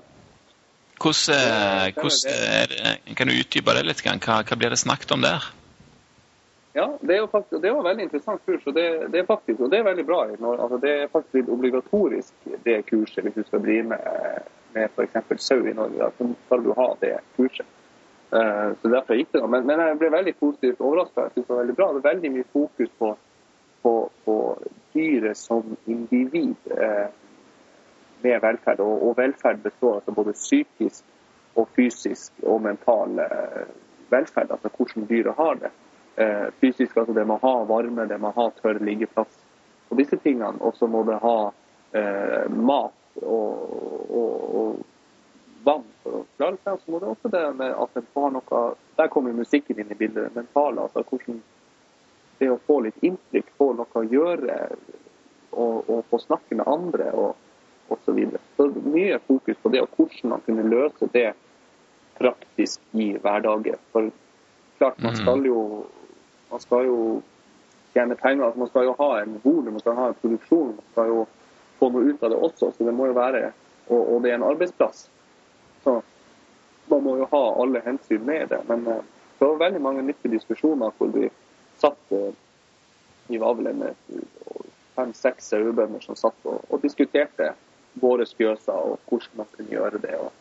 Hvordan, hvordan Kan du utdype det litt? Hva, hva blir det snakket om der? Ja, det, er faktisk, det var veldig interessant kurs. og det, det, er faktisk, og det er veldig bra. Altså, det er faktisk obligatorisk det kurset hvis du skal bli med, med f.eks. sau i Norge. Så skal du ha det kurset. Uh, så derfor gikk det. Men, men jeg ble veldig positivt overraska. Det var veldig bra. Det er veldig mye fokus på, på, på dyret som individ eh, med velferd. Og, og, velferd består altså både psykisk og fysisk og mental eh, velferd. Altså hvordan dyret har det eh, fysisk. altså Det må ha varme, det må ha tørr liggeplass og disse tingene. Og så må det ha eh, mat og, og, og, vann for å klare seg. Så må det også det med at en får noe Der kommer musikken inn i bildet. Det mentale. altså hvordan Det å få litt inntrykk, få noe å gjøre og, og få snakke med andre og osv. Så, videre. så mye fokus på det, og hvordan man kunne løse det praktisk i hverdagen. For klart, man mm. skal jo man skal jo tjene penger. Altså man skal jo ha en volum, man skal ha en produksjon. Man skal jo få noe ut av det også. Så det må jo være Og, og det er en arbeidsplass. Så man må jo ha alle hensyn med det. Men eh, det var veldig mange nyttige diskusjoner hvor vi satt eh, Vi var vel fem-seks sauebønder som satt og, og, diskuterte våre fjøser og hvordan man kunne gjøre det. Og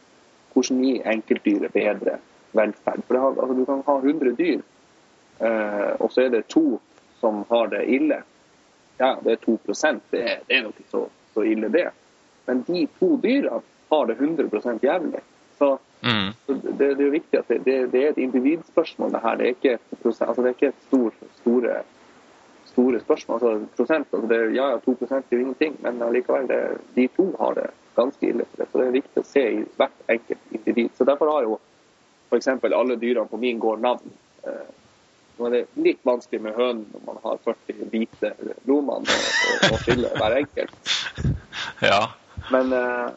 hvordan gi enkeltdyret bedre velferd. For har, altså, Du kan ha 100 dyr, Eh, og så er det to som har det ille. Ja, det er 2% det er, det er nok ikke så, så, ille, det. Men de to dyra har det 100% jævlig. Så, mm. så det, det, er viktig at det, det, er et individspørsmål, det her. Det er ikke, altså det er ikke et stor, store, store spørsmål. Altså, prosent, altså det, ja, ja, 2 er jo ingenting, men allikevel, de to har det ganske ille. For det. Så det er viktig å se i hvert enkelt individ. Så Derfor har jo f.eks. alle dyrene på min gård navn. Eh, nå er det litt vanskelig med hønen når man har 40 hvite lomann å fylle hver enkelt. *laughs* Ja. Men, eh,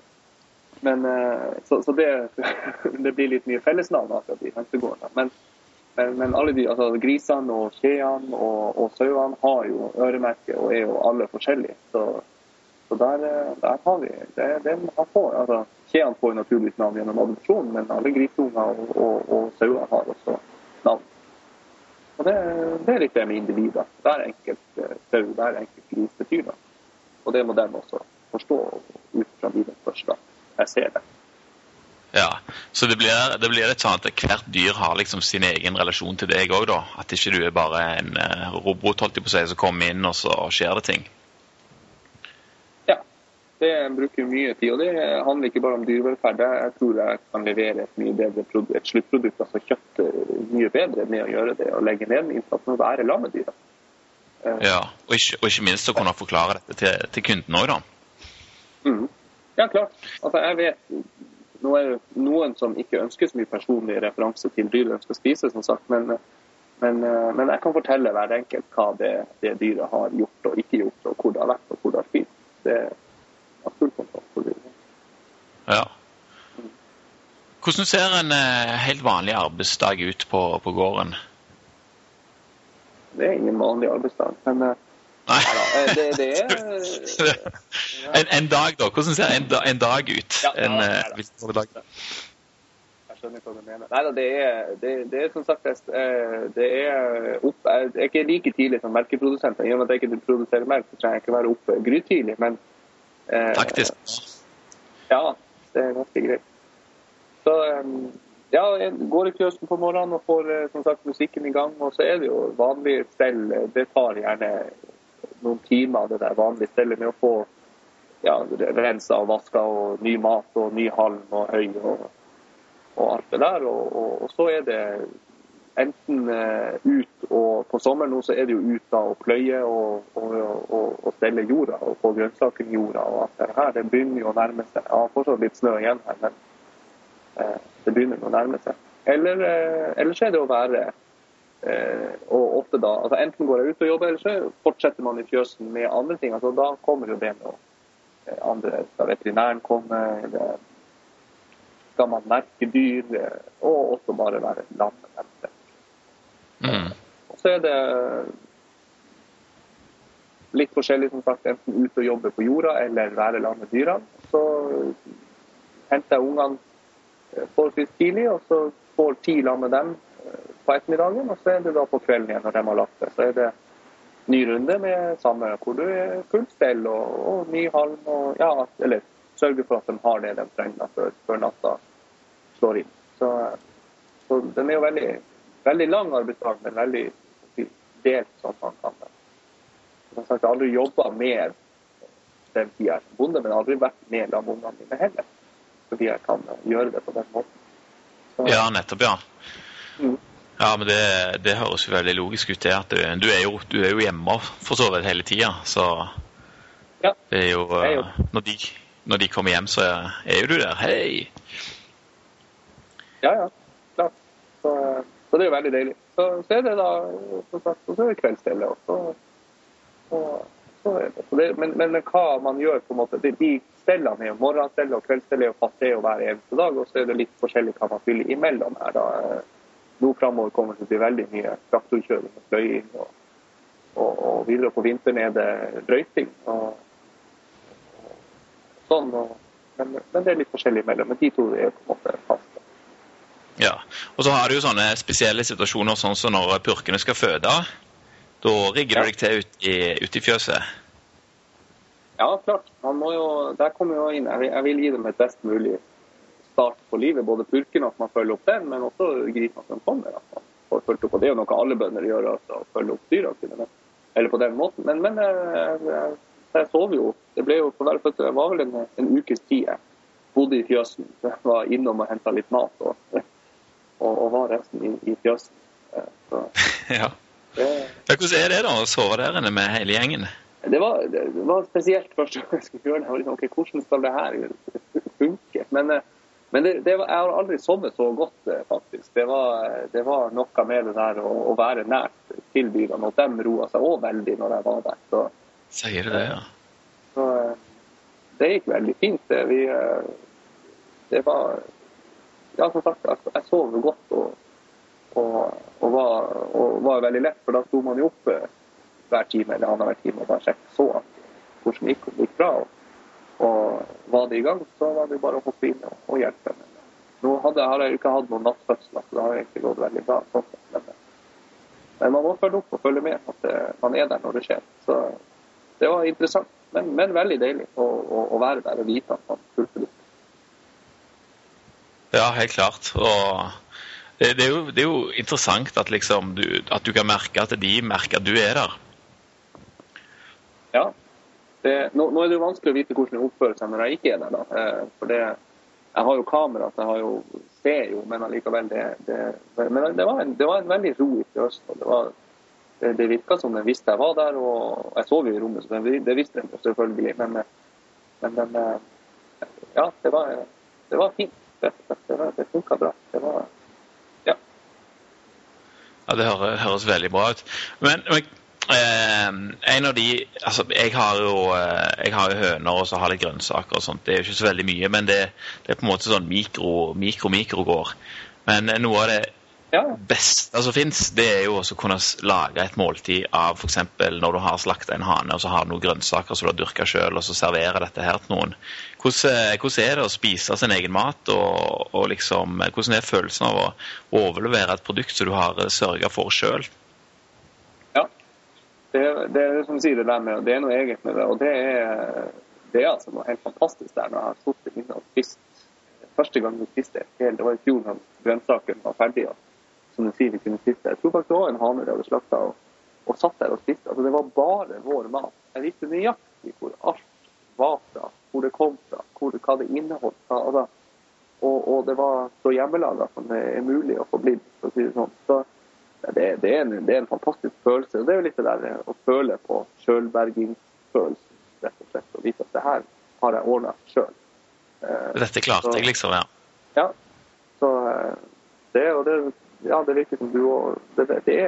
men eh, så, så det, *laughs* det, blir litt mye fellesnavn akkurat i hønsegården. Men, men, alle de, altså grisene og kjeene og, og sauene har jo øremerke og er jo alle forskjellige. Så, så der, eh, der, har vi det, det man får. Altså, Kjeene får naturligvis navn gjennom adopsjon, men alle grisunger og, og, og sauer har også navn. Og det, det, er litt det med individer. Hver enkelt eh, sau, hver enkelt gris betyr noe. Og det må de også forstå ut fra mine første. Jeg ser det. Ja, Så det blir, det blir litt sånn at hvert dyr har liksom sin egen relasjon til deg òg, da? At ikke du er bare en uh, robot holdt på seg, som kommer inn, og så skjer det ting? Ja. Det bruker mye tid. og Det handler ikke bare om dyrevelferd. Jeg tror jeg kan levere et mye bedre produkt, et sluttprodukt, altså kjøtt, mye bedre med å gjøre det og legge ned innsatsen og være sammen med dyra. Eh. Ja, og ikke, og ikke, minst å kunne forklare dette til, til kunden òg, da. Mm. Ja, klart. Altså, jeg vet Nå er det noen som ikke ønsker så mye personlig referanse til dyr de skal spise, som sagt, men, Men, eh, men, jeg kan fortelle hver enkelt hva det, det, dyret har gjort og ikke gjort, og hvor det har vært og hvor det har spist. Det har full kontroll på dyret. Ja. Hvordan ser en eh, helt vanlig arbeidsdag ut på, på gården? Det er ingen vanlig arbeidsdag, men Nei. Ja, det, det er *laughs* en, en, dag, da? Hvordan ser en, en dag ut? Ja, en, ja, dag? Jeg skjønner hva du mener. Nei da, det er, det, det er som sagt det er opp, Jeg er ikke like tidlig som melkeprodusent. I og med at jeg ikke produserer melk, så trenger jeg ikke være oppe grytidlig, men eh, Taktisk? Ja, det er ganske greit. Så ja, jeg går i fjøsen på morgenen og får som sagt musikken i gang. Og så er det jo vanlig stell. Det tar gjerne noen timer, det der vanlige stellet med å få ja, rensa og vaska og ny mat og ny halm og høy og og alt det der. Og, og, og så er det enten uh, ut og På sommeren nå så er det jo ut da og pløye og, og, stelle jorda og få grønnsaker i jorda og alt det her. Det begynner jo å nærme seg. Jeg har fortsatt litt snø igjen her, men uh, det begynner å nærme seg. Eller, uh, så er det å være og ofte da, altså Enten går jeg ut og jobber, eller så fortsetter man i fjøsen med andre ting. altså Da kommer jo det med andre, skal veterinæren komme, eller skal man merke dyr, eh, og også bare være dem. Mm. Og så er det litt forskjellig, som sagt, enten ut og jobbe på jorda eller være sammen med dyra. Så henter jeg ungene eh, forholdsvis tidlig, og så får ti lam med dem eh, på ettermiddagen. Og så er det da på kvelden igjen når de har lagt seg. Så er det ny runde med samme hvor du er fullt stell og, og ny halm og ja, eller sørge for at de har det de trenger før, før natta slår inn. Så, så, den er jo veldig, veldig lang arbeidsdag, men veldig delt sånn man kan. Som sagt, jeg har aldri jobba mer den tida som bonde, men aldri vært med av ungene mine heller. Fordi jeg kan gjøre det på den måten. Så, ja, nettopp, ja. Mm. Ja, men det, det, høres jo veldig logisk ut, det. at Du, du, er, jo, du er, jo, hjemme for så vidt hele tida. Så ja. det er jo, er jo. Når, de, når, de, kommer hjem, så er jo du der. Hei! Ja, ja. Klart. Så, så, det er jo veldig deilig. Så, så er det da så, så er det kveldsstille. Og så, og, så er det. det men, men, hva man gjør på en måte De, de stellene er jo morgenstellet og kveldsstellet og jo hver eneste dag. Og så er det litt forskjellig hva man fyller imellom her. da. Nå framover kommer det til å bli veldig mye traktorkjøring og pløying. Og, og, og, videre på vinteren er det brøyting. Og, sånn, men, men, det er litt forskjellig imellom. Men de to er på en måte faste. Ja, og så har du jo sånne spesielle situasjoner sånn som når purkene skal føde. Da rigger du deg til ute i, ut i fjøset? Ja, klart. Jo, der kommer jo inn, jeg vil, jeg vil gi dem et best mulig start på livet. Både purkene, at man følger opp den, men også grisen som kommer. At man får fulgt opp. Og det er jo noe alle bønder gjør, altså, å følge opp dyra sine. Eller på den måten. Men, men jeg, eh, jeg, jeg sov jo. Det ble jo på hver fødsel, det var vel en, en ukes tid jeg bodde i fjøsen. Jeg var innom og henta litt mat. og *laughs* og, og var resten i, i fjøsen. Eh, så, *laughs* ja. Det, Hvordan er det da å sove der inne med hele gjengen? Det var, det var spesielt første gang jeg skulle gjøre det. Jeg var Liksom, ok, hvordan skal det her funke? Men, eh, men det, det var, jeg har aldri sovet så godt, eh, faktisk. Det var, det var noe med det der å, å være nært til dyrene. Og de roa seg òg veldig når jeg var der. Så, Sier du det, ja? Så, det gikk veldig fint. Vi, det var ja, som sagt, jeg, jeg sov godt og, og, og, var, og, var, veldig lett. For da sto man jo opp eh, hver time eller annenhver time og bare sjekket så hvordan det gikk, gikk bra. Og var det i gang, så var det bare å hoppe inn og, og hjelpe. Men nå hadde, har jeg ikke hatt noen nattfødsler, så det har egentlig gått veldig bra. Sånn. Men, men, man må følge opp og følge med at det, man er der når det skjer. Så det var interessant, men, men veldig deilig å, å, å, være der og vite at man fulgte opp. ja, helt klart. Og det, det, er, jo, det er, jo, interessant at, liksom, du, at, du, kan merke at de merker at du er der. Ja. Det, nå, nå, er det jo vanskelig å vite hvordan jeg oppfører seg når jeg ikke er der. Da. Eh, for det, jeg har jo kamera, så jeg har jo, ser jo, men allikevel det, Men det var, en, det var en veldig ro i fjøsen. Det, var, det, det virka som den visste jeg var der, og jeg sov jo i rommet, så det, det visste den selvfølgelig. Men, men, men ja, det var, det var fint det, det, det funka bra. Det var Ja. Ja, Det høres veldig bra ut. Men, men Eh, en av de altså Jeg har jo, eh, jeg har jo høner og så har litt grønnsaker og sånt. Det er jo ikke så veldig mye, men det, det er på en måte sånn mikro-mikro-mikrogård. Men eh, noe av det ja. beste som fins, det er jo å kunne lage et måltid av f.eks. når du har slakta en hane og så har du noen grønnsaker som du har dyrka sjøl, og så serverer dette her til noen. Hvordan, eh, hvordan, er det å spise sin egen mat, og, og liksom, hvordan er følelsen av å overlevere et produkt som du har sørga for sjøl? Det, det er som sier det der med, det er noe eget med det. Og det er, det er altså noe helt fantastisk der når jeg har sittet inne og spist. Første gang vi spiste helt, det var i fjor da grønnsakene var ferdige. Som du sier, vi kunne spise. Jeg tror faktisk det var en hane de hadde slakta og, og, satt der og spiste. Altså, det var bare vår mat. Jeg visste nøyaktig hvor alt var fra, hvor det kom fra, hvor, hva det inneholdt. Altså, og, og, det var så hjemmelaga som det er mulig å få blitt, for å si det sånn. Så, det, det, er en, det, er en, fantastisk følelse. og Det er jo litt det der å føle på sjølbergingsfølelsen, rett og slett. Å vite at det her har jeg ordna sjøl. Eh, Dette klarte jeg, liksom? Ja. ja. Så eh, det, og det, ja, det virker som du òg det, det,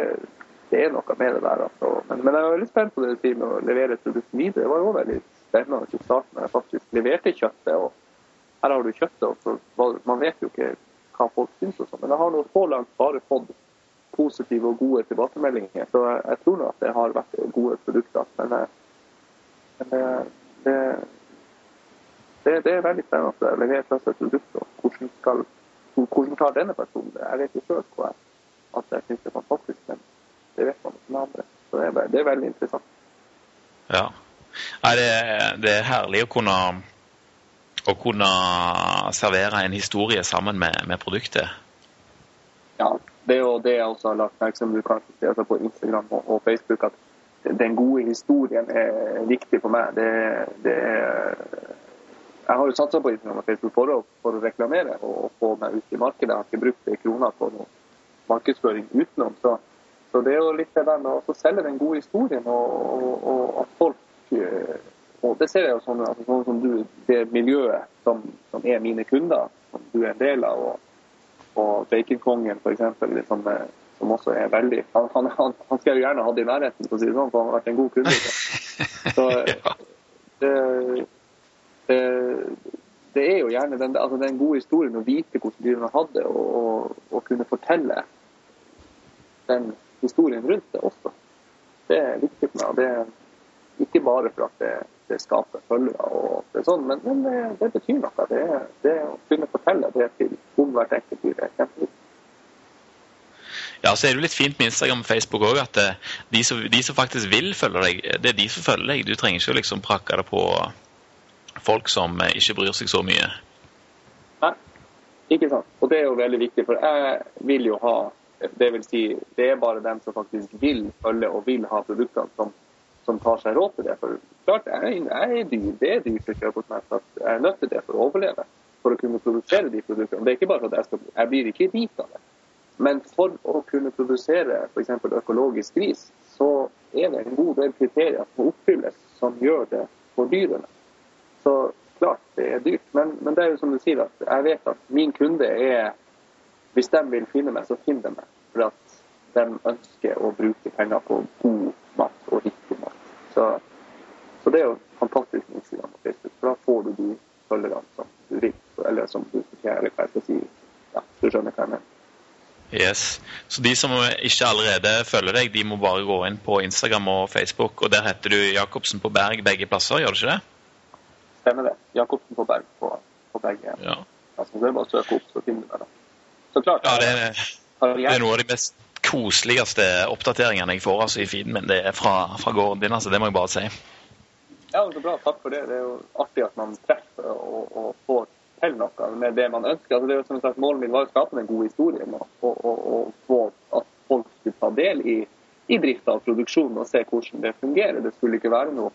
det, er noe med det der. Altså. Men, men, jeg er veldig spent på det du sier med å levere et produkt videre. Det var jo veldig spennende i starten da jeg faktisk leverte kjøttet. og Her har du kjøttet, og så, man vet jo ikke hva folk syns. og sånn. Men jeg har nå så langt bare fått positive og gode tilbakemeldinger. Så jeg, tror nå at det har vært gode produkter. Men, det men eh, det, det, det, er veldig spennende å levere fra seg produkter. hvordan, skal, hvordan tar denne personen det? Jeg vet jo sjøl at jeg syns det er fantastisk, men det vet man ikke med andre. Så det er, det er veldig interessant. Ja. Nei, det, det er herlig å kunne, å kunne servere en historie sammen med, med produktet. Ja, det er jo det jeg også har lagt kanskje ser altså på Instagram og, Facebook, at den gode historien er viktig for meg. Det, det er, jeg har jo satsa på Instagram og Facebook for å, for å reklamere og få meg ut i markedet. Jeg har ikke brukt kroner på noe markedsføring utenom. Så, så, det er jo litt det der med å selge den gode historien og, og, og at folk eh, og det ser jeg jo sånn, altså, sånn som du, det miljøet som, som, er mine kunder, som du er en del av. og og Baconkongen f.eks., liksom, eh, som også er veldig Han, han, han, skulle jo gjerne hatt i nærheten, for å si det sånn, for han har vært en god kunde. Så *laughs* det, det, det, er jo gjerne den, altså den gode historien å vite hvordan dyrene hadde, og, og, og, kunne fortelle den historien rundt det også. Det er viktig for meg. og det er Ikke bare for at det det skaper følgere. og det er sånn, Men, men det, det, betyr noe. Det, det, å kunne fortelle det til om hvert enkelt dyr er kjempeviktig. Ja, så er det jo litt fint med Instagram og Facebook òg at eh, de som, de som, faktisk vil følge deg, det er de som følger deg. Du trenger ikke å liksom prakke det på folk som eh, ikke bryr seg så mye. Nei, ikke sant. Og det er jo veldig viktig, for jeg vil jo ha Det vil si, det er bare dem som faktisk vil følge og vil ha produktene, som som tar seg råd til det. For klart, jeg, jeg er dyr. Det er dyrt å kjøpe hos meg. Jeg er nødt til det for å overleve. For å kunne produsere de produktene. Det er ikke bare at jeg, skal, jeg blir ikke rik av det. Men for å kunne produsere f.eks. økologisk gris, så er det en god del kriterier som oppfylles som gjør det for dyrene. Så klart, det er dyrt. Men, men, det er jo som du sier, at jeg vet at min kunde er Hvis de vil finne meg, så finner de meg. For at de ønsker å bruke penger på god mat og riktig. Så, så, det er jo fantastisk med Instagram og Facebook, for da får du de følgerne som du vil, eller som du eller hva jeg skal si. Ja, du skjønner hva jeg mener. Yes. Så de som ikke allerede følger deg, de må bare gå inn på Instagram og Facebook. Og der heter du Jacobsen på Berg begge plasser, gjør du ikke det? Stemmer det. Jacobsen på Berg på, på begge. Ja. Altså, det er bare å søke opp, så finner du meg. Så klart. Ja, det er, det er noe av de mest koseligste oppdateringene jeg får altså, i feeden min. Det er fra, fra gården din, altså. Det må jeg bare si. Ja, så bra. Takk for det. Det er jo artig at man treffer og, og får til noe med det man ønsker. Altså, det er jo som sagt Målet mitt var å skape en god historie og, og, og, få at folk skulle ta del i, i drifta av produksjonen og se hvordan det fungerer. Det skulle ikke være noe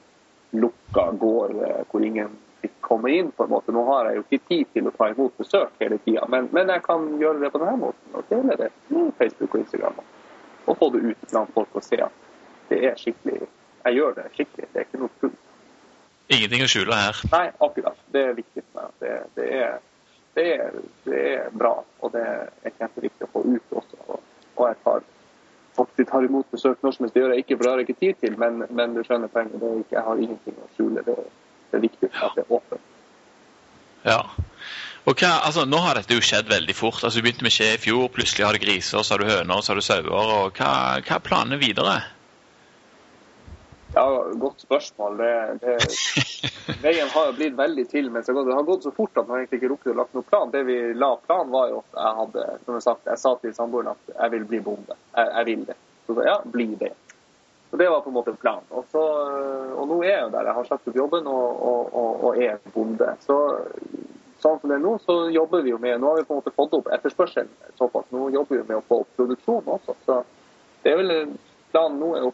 lukka gård eh, hvor ingen fikk komme inn. på en måte. Nå har jeg jo ikke tid til å ta imot besøk hele tida, men, men, jeg kan gjøre det på denne måten. og dele det på Facebook og Instagram. Og få det ut blant folk og se at det er skikkelig Jeg gjør det skikkelig. Det er ikke noe tull. Ingenting å skjule her. Nei, akkurat. Det er viktig for meg. Det, det, er, det, er, det er, bra, og det er kjempeviktig å få ut også. Og, og jeg tar faktisk tar imot besøk når som helst. Det gjør jeg ikke, for det har jeg ikke tid til. Men, men du skjønner poenget. Er jeg har ingenting å skjule. Det, det er viktig at det er åpent. Ja. Og hva, altså, Nå har dette jo skjedd veldig fort. altså Du begynte med skje i fjor, plutselig har du griser, så har du høner, så har du sauer. og Hva, hva er planene videre? Ja, Godt spørsmål. Det, det, *laughs* veien har jo blitt veldig til. mens det har gått så fort at man egentlig ikke rukket å lagt noen plan. Det vi la plan, var jo at jeg hadde som jeg, sagt, jeg sa til samboeren at jeg vil bli bonde. Jeg, jeg vil det. Så ja, bli det. Så Det var på en måte planen. Og, så, og nå er jeg jo der. Jeg har sagt opp jobben og, og, og, er bonde. Så sånn som det er nå, så jobber vi jo med Nå har vi på en måte fått opp etterspørselen såpass. Nå jobber vi med å få opp produksjonen også. Så det er vel planen nå er jo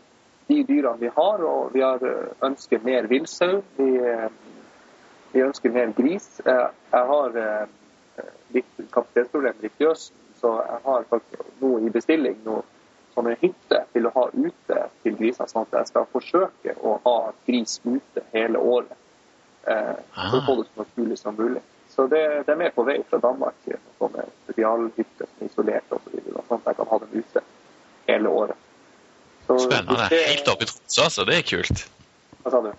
de dyrene vi har, og vi har eh, ønsker mer villsau. Vi, eh, vi, ønsker mer gris. Jeg har litt kapasitetsproblemer i fjøsen, så jeg har faktisk noe i bestilling nå som en hytte til å ha ute til grisene, sånn at jeg skal forsøke å ha gris ute hele året. Eh, for å få det så naturlig som mulig. Så det, det, er med på vei fra Danmark. Sånne spesialhytter som er isolert osv. Så sånn at jeg kan ha dem ute hele året. Spennende. Det, Helt oppi i Tromsø, altså. Det er kult. Hva sa du?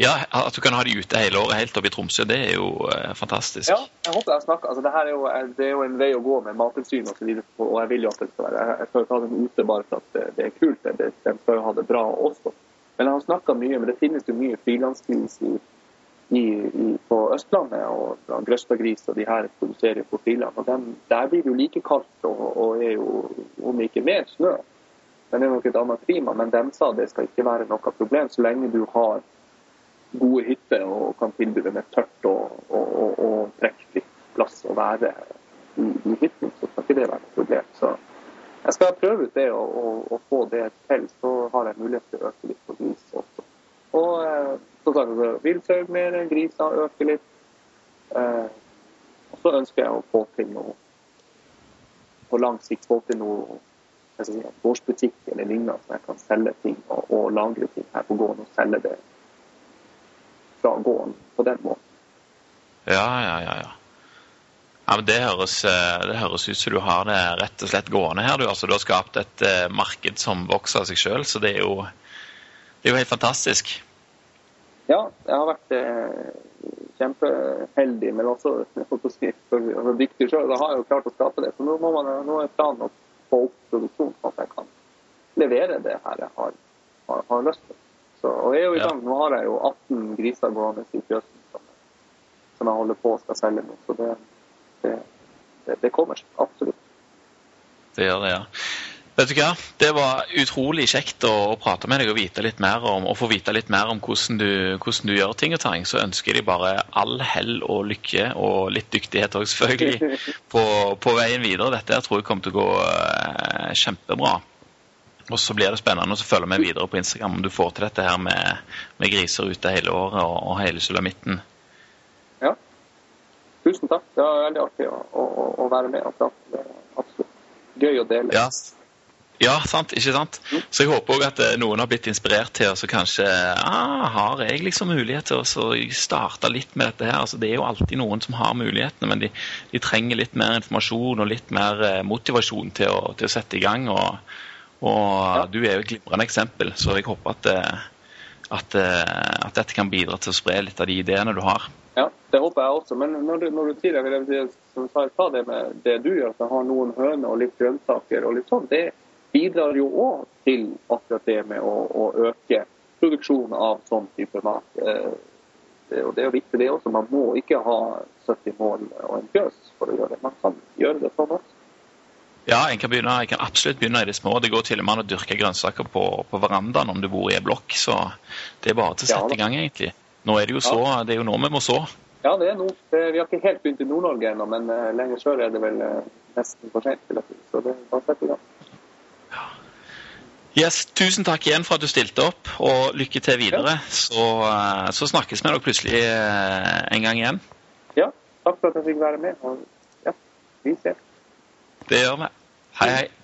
Ja, At du kan ha de ute hele året helt oppe i Tromsø, det er jo eh, fantastisk. Ja, jeg håper jeg snakker, altså det, er jo, det er jo en vei å gå med Mattilsynet osv. Og, og jeg vil jo at det skal være Jeg skal jo ta dem ute bare for at det, det er kult. Det, de skal jo ha det bra også. Men jeg har snakka mye, men det finnes jo mye i, på Østlandet. og Grøstadgris og de her produserer på friland. og dem, Der blir det jo like kaldt og, og er jo om ikke mer snø. Men det er nok et annet klima. Men dem sa det skal ikke være noe problem så lenge du har gode hytter og kan tilby dem et tørt og, og, og, og trekkfritt plass å være i, i hytten, så skal ikke det være noe problem. Så jeg skal prøve ut det og, få det til. Så har jeg mulighet til å øke litt på gris også. Og eh, som sagt, villsau mer, griser øke litt. Eh, og så ønsker jeg å få til noe på lang sikt få til noe si, gårdsbutikk eller lignende, så jeg kan selge ting og, og lagre ting her på gården og selge det fra gården på den måten. Ja, ja, ja. ja. Ja, men det høres, eh, det høres, ut som du har det rett og slett gående her. Du, altså, du har skapt et uh, marked som vokser av seg sjøl, så det er, jo, det er, jo, helt fantastisk. Ja, jeg har vært uh, kjempeheldig, men også for, for dyktig sjøl. Da har jeg jo klart å skape det. Så nå, må man, nå er planen å få opp produksjonen, sånn at jeg kan levere det her jeg har, har, har lyst til. Så, og jeg er jo i gang. Nå har jeg jo 18 griser gående i fjøsen som, som, jeg holder på og skal selge nå. Så det, det, det, det kommer absolutt. Det gjør det, ja. Vet du hva? Det var utrolig kjekt å, prate med deg og vite litt mer om, og få vite litt mer om hvordan du, hvordan du gjør ting og tang. Så ønsker jeg deg bare all hell og lykke, og litt dyktighet òg, selvfølgelig, *laughs* på, på, veien videre. Dette jeg tror jeg kommer til å gå eh, kjempebra. Og så blir det spennende å følge med videre på Instagram om du får til dette her med, med griser ute hele året og, og hele sulamitten. Ja. Tusen takk. Det var veldig artig å, å, å være med og prate. Absolutt. Gøy å dele. Ja. Ja, sant, ikke sant? Så jeg håper òg at eh, noen har blitt inspirert til å kanskje ah, Har jeg liksom mulighet til å starte litt med dette her? Altså, det er jo alltid noen som har mulighetene, men de, de trenger litt mer informasjon og litt mer eh, motivasjon til å, til å sette i gang. Og, og du er jo et glimrende eksempel, så jeg håper at, eh, at, at, dette kan bidra til å spre litt av de ideene du har. Ja, det håper jeg også. Men når du, når du det, vil jeg ta det med det du gjør, at jeg har noen høner og litt grønnsaker og litt sånn. det bidrar jo òg til akkurat det med å, å, øke produksjonen av sånn type mat. Eh, og Det er jo viktig det også. Man må ikke ha 70 mål og en fjøs for å gjøre det. Man kan gjøre det sånn også. Ja, en kan, begynne, en kan absolutt begynne i det små. Det går til og med an å dyrke grønnsaker på, på verandaen om du bor i en blokk. Så det er bare til å sette ja, i gang, egentlig. Nå er det jo så, ja. det er jo nå vi må så. Ja, det er nå. Vi har ikke helt begynt i Nord-Norge ennå, men uh, lenger sør er det vel uh, nesten for sent. Så det er bare å sette i gang. Yes, Tusen takk igjen for at du stilte opp, og lykke til videre. Så, eh, så snakkes vi nok plutselig eh, en gang igjen. Ja, takk for at jeg fikk være med. Og ja, vi ses. Det gjør vi. Hei, hei.